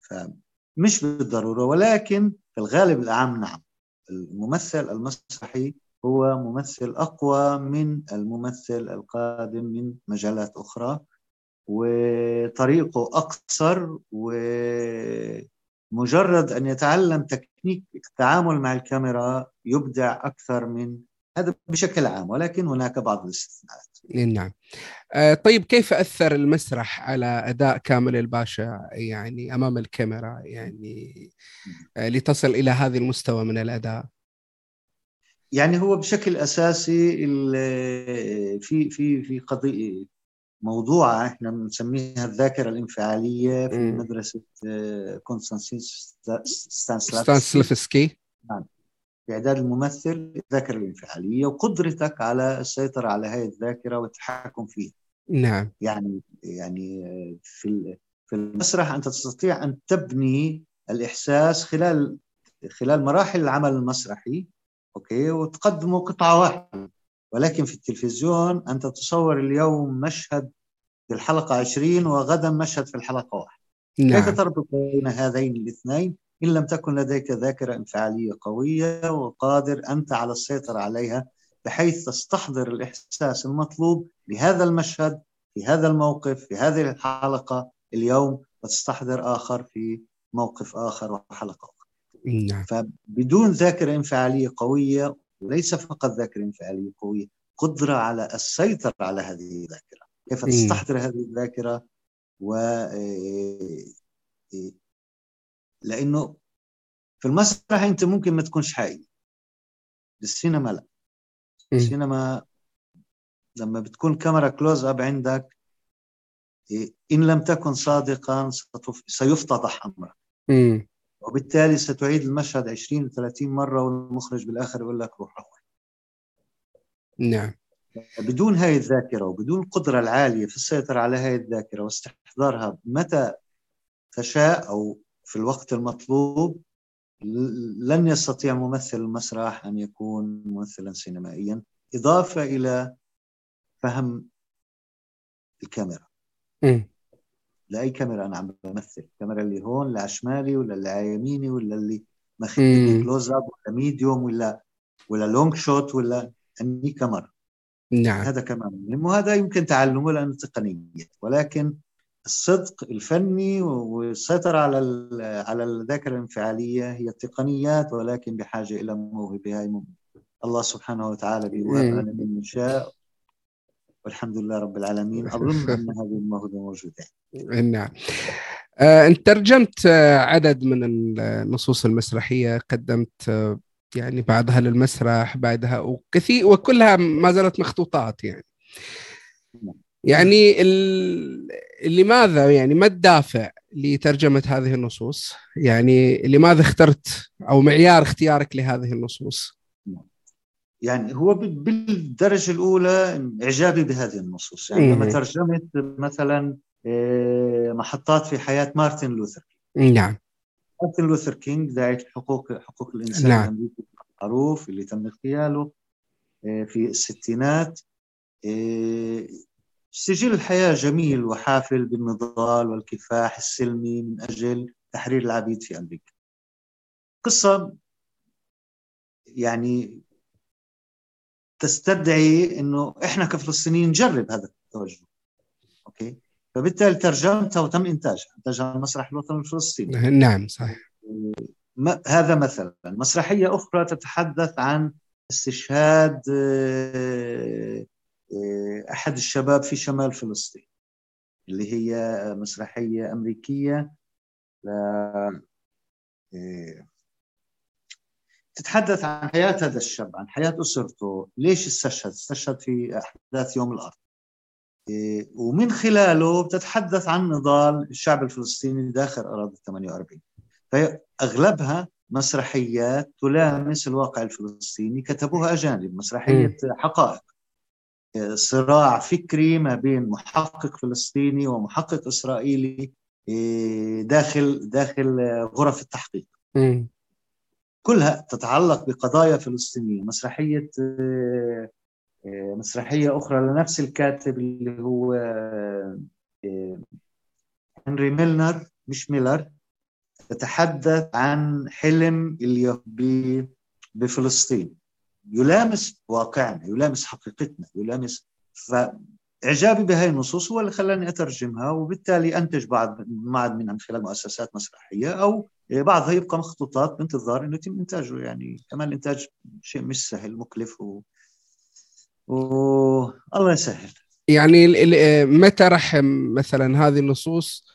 فمش بالضرورة ولكن في الغالب الأعم نعم الممثل المسرحي هو ممثل أقوى من الممثل القادم من مجالات أخرى. وطريقه أقصر ومجرد أن يتعلم تكنيك التعامل مع الكاميرا يبدع أكثر من هذا بشكل عام ولكن هناك بعض الاستثناءات. نعم. آه، طيب كيف أثر المسرح على أداء كامل الباشا يعني أمام الكاميرا يعني آه، لتصل إلى هذا المستوى من الأداء؟ يعني هو بشكل أساسي في في في قضية موضوعة إحنا بنسميها الذاكرة الانفعالية في م. مدرسة آه، كونستانتين ستانسلافسكي نعم. في إعداد الممثل الذاكرة الانفعالية وقدرتك على السيطرة على هذه الذاكرة والتحكم فيها. نعم. يعني يعني آه، في في المسرح أنت تستطيع أن تبني الإحساس خلال خلال مراحل العمل المسرحي أوكي وتقدمه قطعة واحدة. ولكن في التلفزيون أنت تصور اليوم مشهد في الحلقة 20 وغدا مشهد في الحلقة واحد نعم. كيف تربط بين هذين الاثنين إن لم تكن لديك ذاكرة انفعالية قوية وقادر أنت على السيطرة عليها بحيث تستحضر الإحساس المطلوب لهذا المشهد في هذا الموقف في هذه الحلقة اليوم وتستحضر آخر في موقف آخر وحلقة أخرى نعم. فبدون ذاكرة انفعالية قوية وليس فقط ذاكرة انفعالية قوية قدرة على السيطرة على هذه الذاكرة. كيف تستحضر هذه الذاكرة؟ و إيه، إيه، لأنه في المسرح أنت ممكن ما تكونش حقيقي. بالسينما لا. السينما لما بتكون كاميرا كلوز أب عندك إن لم تكن صادقا سيفتضح أمرك. مم. وبالتالي ستعيد المشهد 20 30 مرة والمخرج بالآخر يقول لك روح روح نعم. بدون هاي الذاكرة وبدون القدرة العالية في السيطرة على هاي الذاكرة واستحضارها متى تشاء أو في الوقت المطلوب لن يستطيع ممثل المسرح أن يكون ممثلا سينمائيا. إضافة إلى فهم الكاميرا. مم. لأي كاميرا أنا عم بمثل الكاميرا اللي هون اللي على شمالي ولا اللي على يميني ولا اللي. ماخذني close up ولا medium ولا ولا long shot ولا أني كاميرا. نعم. هذا كمان. مهم وهذا يمكن تعلمه لأنه تقنيات ولكن الصدق الفني والسيطرة على على الذاكرة الانفعالية هي التقنيات ولكن بحاجة إلى موهبة هاي الله سبحانه وتعالى بيوهبها مم. لمن يشاء والحمد لله رب العالمين. أظن أن هذه الموهبة موجودة. نعم. آه، أنت ترجمت آه، عدد من النصوص المسرحية قدمت آه، يعني بعضها للمسرح بعدها وكثير وكلها ما زالت مخطوطات يعني. يعني ال... لماذا يعني ما الدافع لترجمة هذه النصوص؟ يعني لماذا اخترت أو معيار اختيارك لهذه النصوص؟ يعني هو بالدرجة الأولى إعجابي بهذه النصوص. يعني لما مم. ترجمت مثلا آه، محطات في حياة مارتن لوثر نعم. مارتن لوثر كينج داعية حقوق حقوق الإنسان نعم. المعروف اللي تم اغتياله آه، في الستينات. آه، سجل الحياة جميل وحافل بالنضال والكفاح السلمي من أجل تحرير العبيد في أمريكا. قصة يعني تستدعي إنه إحنا كفلسطينيين نجرب هذا التوجه. أوكي؟ فبالتالي ترجمتها وتم انتاجها انتاجها المسرح الوطني الفلسطيني. نعم صحيح. ما هذا مثلا. مسرحية أخرى تتحدث عن استشهاد آه، آه، أحد الشباب في شمال فلسطين اللي هي مسرحية أمريكية. ل... تتحدث عن حياة هذا الشاب عن حياة أسرته. ليش استشهد؟ استشهد في أحداث يوم الأرض آه، ومن خلاله بتتحدث عن نضال الشعب الفلسطيني داخل أراضي 48 فأغلبها مسرحيات تلامس الواقع الفلسطيني. كتبوها أجانب مسرحية حقائق. صراع فكري ما بين محقق فلسطيني ومحقق إسرائيلي إيه، داخل داخل غرف التحقيق. كلها تتعلق بقضايا فلسطينية مسرحية آه، آه، مسرحية أخرى لنفس الكاتب اللي هو آه، هنري ميلنر مش ميلر تتحدث عن حلم اليهود بفلسطين. يلامس واقعنا يلامس حقيقتنا يلامس فإعجابي بهاي النصوص هو اللي خلاني أترجمها وبالتالي أنتج بعض بعض منها من خلال مؤسسات مسرحية أو بعضها يبقى مخطوطات بانتظار إنه يتم إنتاجه يعني كمان الإنتاج شيء مش سهل مكلف و... و... الله يسهل. يعني ال- متى راح مثلا هذه النصوص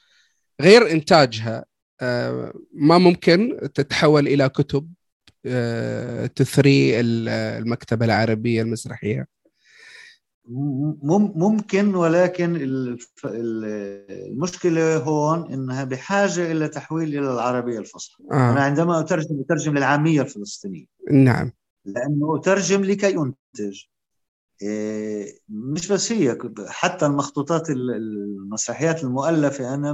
غير إنتاجها؟ آه، ما ممكن تتحول إلى كتب آه، تثري ال- المكتبة العربية المسرحية؟ ممكن ولكن المشكلة هون إنها بحاجة إلى تحويل إلى العربية الفصحى. أنا آه. عندما أترجم أترجم للعامية الفلسطينية. نعم. لأنه أترجم لكي أنتج. إيه، مش بس هي حتى المخطوطات ال- المسرحيات المؤلفة أنا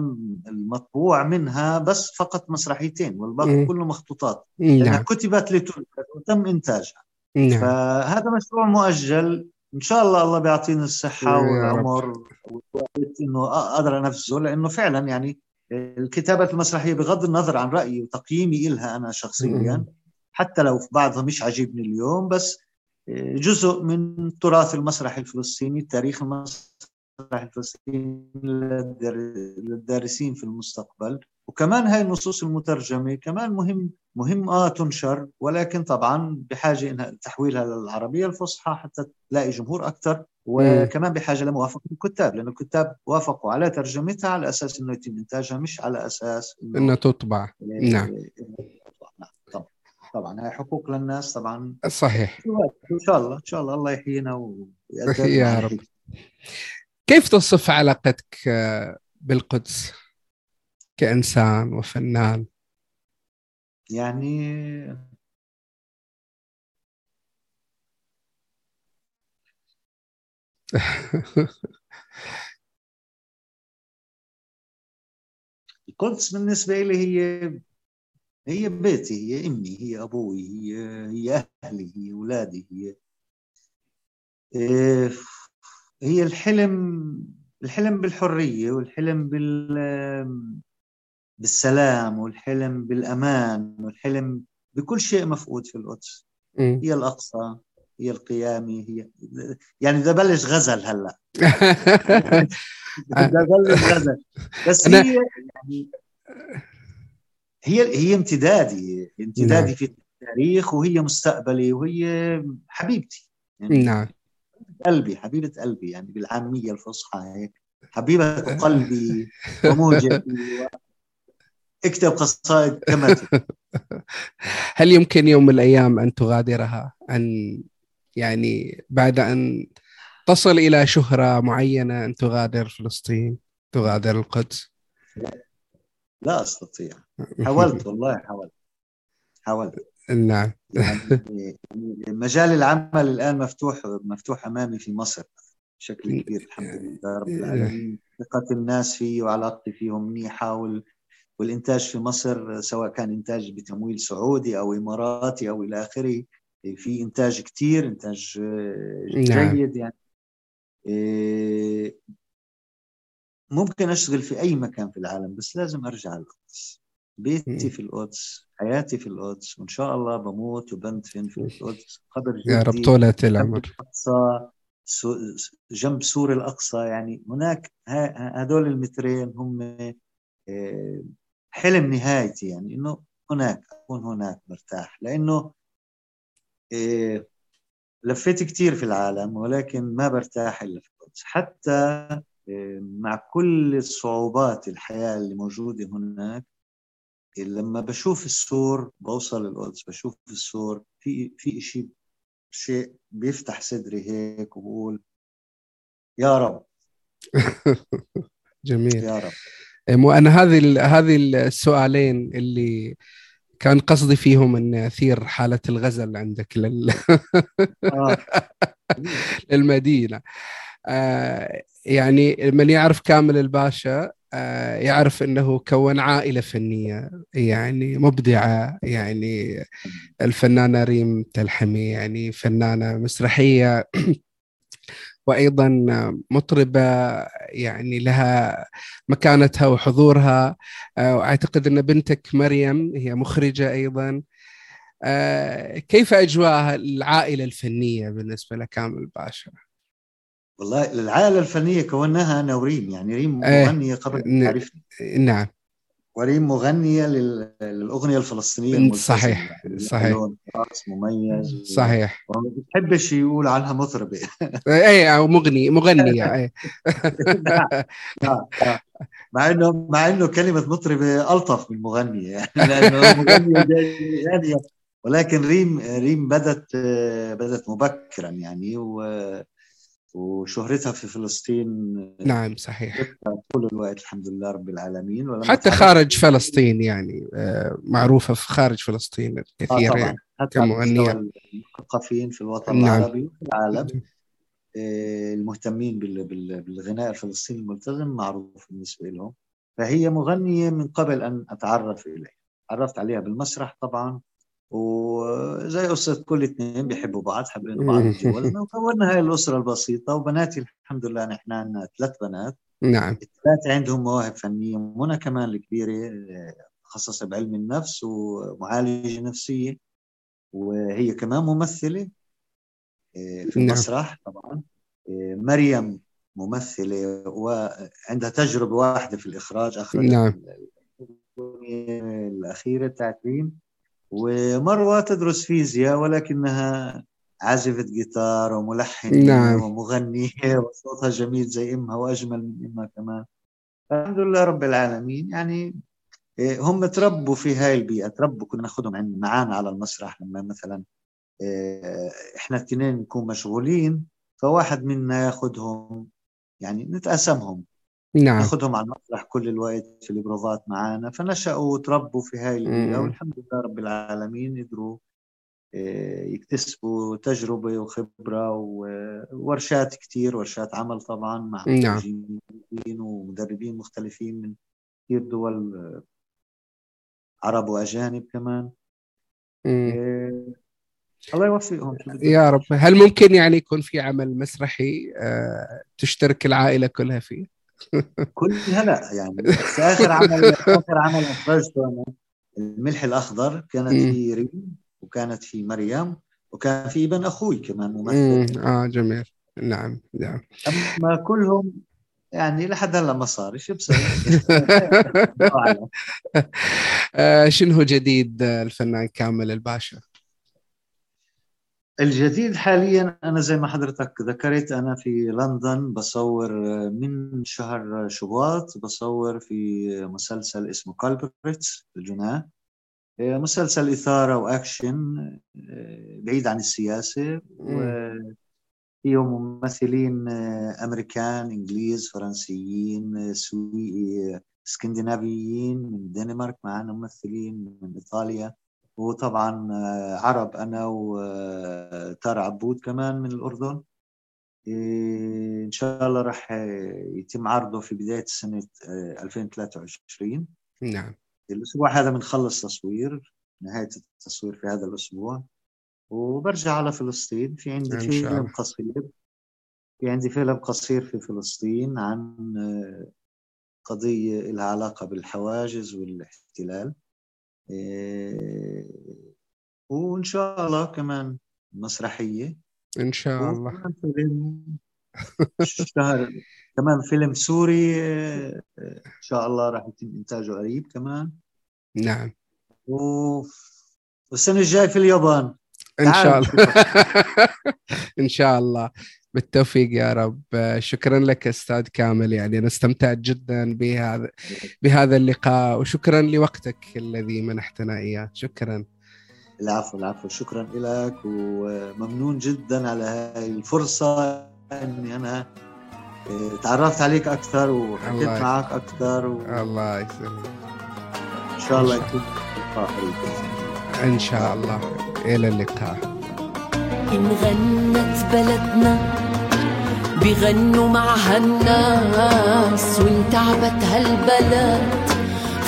المطبوع منها بس فقط مسرحيتين والباقي. كله مخطوطات. لأنها نعم كتبت لتركت وتم إنتاجها. نعم. فهذا مشروع مؤجل. إن شاء الله الله بيعطيني الصحة. والعمر والوقت إنه أقدر أنفذه لأنه فعلا يعني الكتابه المسرحية بغض النظر عن رأيي وتقييمي إلها أنا شخصيا. حتى لو في بعضها مش عاجبني اليوم بس جزء من تراث المسرح الفلسطيني تاريخ المسرح الفلسطيني للدار- للدارسين في المستقبل وكمان هاي النصوص المترجمة كمان مهم مهم آه تنشر ولكن طبعا بحاجة إنها تحويلها للعربية الفصحى حتى تلاقي جمهور أكثر وكمان بحاجة لموافقة الكتاب لأنه الكتاب وافقوا على ترجمتها على أساس إنه يتم إنتاجها مش على أساس إنها تطبع. نعم. طبعا. هاي حقوق للناس طبعا. صحيح. إن شاء الله إن شاء الله الله يحيينا ويقدرنا يا رب. كيف تصف علاقتك بالقدس؟ كإنسان وفنان. يعني القدس بالنسبة لي هي هي بيتي هي أمي هي أبوي هي هي أهلي هي أولادي هي إيه، هي الحلم الحلم بالحرية والحلم بال بالسلام والحلم بالأمان والحلم بكل شيء مفقود في القدس. مم. هي الأقصى هي القيامة هي يعني بدي أبلش غزل هلأ. بدي أبلش غزل. بس هي يعني هي هي امتدادي امتدادي نعم. في التاريخ وهي مستقبلي وهي حبيبتي. يعني نعم. قلبي حبيبة قلبي يعني بالعامية الفصحى هيك. حبيبة قلبي وموجتي و... اكتب قصائد كمتي هل يمكن يوم من الأيام أن تغادرها؟ أن يعني بعد أن تصل إلى شهرة معينة أن تغادر فلسطين تغادر القدس؟ لا أستطيع. حاولت والله حاولت. حاولت. نعم. يعني مجال العمل الآن مفتوح مفتوح أمامي في مصر بشكل كبير الحمد لله رب العالمين. ثقة الناس فيه وعلاقتي فيهم منيحة. والإنتاج في مصر سواء كان إنتاج بتمويل سعودي أو إماراتي أو إلى آخره في إنتاج كتير إنتاج آه، نعم. جيد يعني. إيه، ممكن أشتغل في أي مكان في العالم بس لازم أرجع القدس بيتي في القدس حياتي في القدس وإن شاء الله بموت وبندفن في القدس قبر يا رب طولة العمر جنب سور الأقصى يعني. هناك ه- هدول المترين هم آه، حلم نهايتي يعني إنه هناك أكون هناك مرتاح. لأنه آه، لفيت كتير في العالم ولكن ما برتاح إلا في القدس. حتى آه، مع كل الصعوبات الحياة اللي موجودة هناك لما بشوف السور بوصل القدس بشوف السور في في شيء شيء بيفتح صدري هيك وبقول يا رب. جميل. يا رب. أنا هذه هذه السؤالين اللي كان قصدي فيهم إن أثير حالة الغزل عندك لل... آه. للمدينة آه يعني من يعرف كامل الباشا آه يعرف إنه كون عائلة فنية يعني مبدعة يعني الفنانة ريم تلحمي يعني فنانة مسرحية وأيضا مطربة يعني لها مكانتها وحضورها آه، وأعتقد أن بنتك مريم هي مخرجة أيضا آه، كيف أجواء العائلة الفنية بالنسبة لكامل باشا؟ والله العائلة الفنية كوناها أنا وريم يعني ريم إيه. مغنية قبل ن- أن تعرفني نعم وريم مغنية لل... للأغنية الفلسطينية الملتزمة. صحيح، يعني صحيح. مميز. صحيح. وما بتحبش يقول عنها مطربة. اي أو مغني مغنيه اي آه، آه. مع إنه مع إنه كلمة مطربة ألطف من مغنية يعني لأنه مغنية جاي- يعني. ولكن ريم ريم بدت بدت مبكرا يعني و وشهرتها في فلسطين نعم صحيح. طول الوقت الحمد لله رب العالمين حتى خارج فلسطين يعني آه، معروفة في خارج فلسطين آه كثير طبعا. يعني حتى على كمغنية. مستوى المثقفين في الوطن نعم. العربي وفي العالم آه، المهتمين بال- بال- بالغناء الفلسطيني الملتزم معروف بالنسبة لهم. فهي مغنية من قبل أن أتعرف إليها. تعرفت عليها بالمسرح طبعا. وزي قصة كل اثنين بيحبوا بعض حابين بعض وكونا هاي الأسرة البسيطة. وبناتي الحمد لله نحن عندنا ثلاث بنات. نعم. الثلاثة عندهم مواهب فنية منى كمان الكبيرة متخصصة بعلم النفس ومعالجة نفسية. وهي كمان ممثلة آه، في نعم. المسرح طبعا. آه، مريم ممثلة وعندها تجربة واحدة في الإخراج أخرجت نعم. الأخيرة بتاعت ريم. ومروة تدرس فيزياء ولكنها عازفة جيتار وملحنة نعم. ومغنية وصوتها جميل زي أمها وأجمل من أمها كمان. الحمد لله رب العالمين. يعني إيه، هم تربوا في هاي البيئة تربوا كنا ناخذهم معانا على المسرح لما مثلا إيه، إحنا الاثنين نكون مشغولين فواحد منا ياخذهم يعني نتقاسمهم نعم ناخذهم على المسرح كل الوقت في البروفات معانا فنشأوا وتربوا في هاي البيئة. والحمد لله رب العالمين قدروا إيه، يكتسبوا تجربة وخبرة وورشات كتير ورشات عمل طبعا مع نعم. ومدربين مختلفين من كثير دول آه، عرب وأجانب كمان مم. إيه، الله يوفقهم. يا رب هل ممكن يعني يكون في عمل مسرحي آه، تشترك العائلة كلها فيه كلها لا يعني بس آخر عمل آخر عمل أخرجته أنا الملح الأخضر كانت. في ريم وكانت في مريم وكان في ابن أخوي كمان مم. ممثل آه جميل نعم نعم أما كلهم يعني لحد هلا ما صار شو بسوي الله أعلم. آه، شنو جديد آه، الفنان كامل الباشا الجديد حاليا أنا زي ما حضرتك ذكرت أنا في لندن بصور من شهر شباط بصور في مسلسل اسمه Culprits الجناة مسلسل إثارة وأكشن بعيد عن السياسة. وفيه ممثلين أمريكان إنجليز فرنسيين سوي إسكندنافيين من الدنمارك معنا ممثلين من إيطاليا. وطبعا عرب أنا وتار عبود كمان من الأردن. إيه، إن شاء الله راح يتم عرضه في بداية سنة 2023 نعم. الأسبوع هذا بنخلص تصوير نهاية التصوير في هذا الأسبوع. وبرجع على فلسطين. في عندي فيلم. قصير. في عندي فيلم قصير في فلسطين عن آه، قضية لها علاقة بالحواجز والاحتلال. إيه، وإن شاء الله كمان مسرحية. إن شاء الله. وكمان فيلم شهر كمان فيلم سوري آه، إن شاء الله راح يتم إنتاجه قريب كمان. نعم. و... والسنة الجاي في اليابان. إن شاء الله. إن شاء الله. بالتوفيق يا رب. شكرا لك أستاذ كامل يعني أنا استمتعت جدا بهذا بهذا اللقاء وشكرا لوقتك الذي منحتنا إياه. شكرا. العفو العفو. شكرا لك وممنون جدا على هاي الفرصة إني أنا آه، تعرفت عليك أكثر وحكيت. معك أكثر وان الله يسلمك. شاء الله يكون لقاء قريب. إن شاء الله. إلى اللقاء. إن غنت بلدنا بغنوا معها الناس وإن تعبت هالبلد.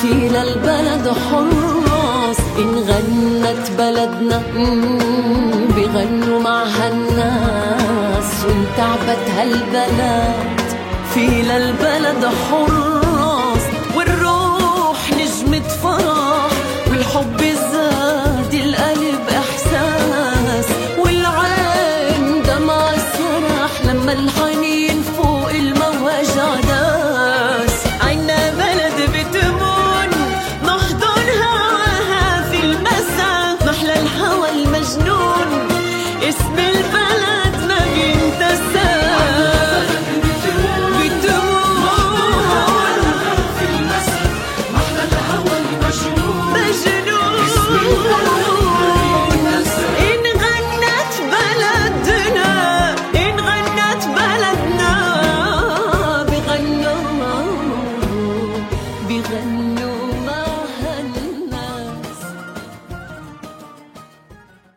في للبلد حراس إن غنت بلدنا مم، بغنوا معها الناس تعبت هالبلد. في للبلد حراس.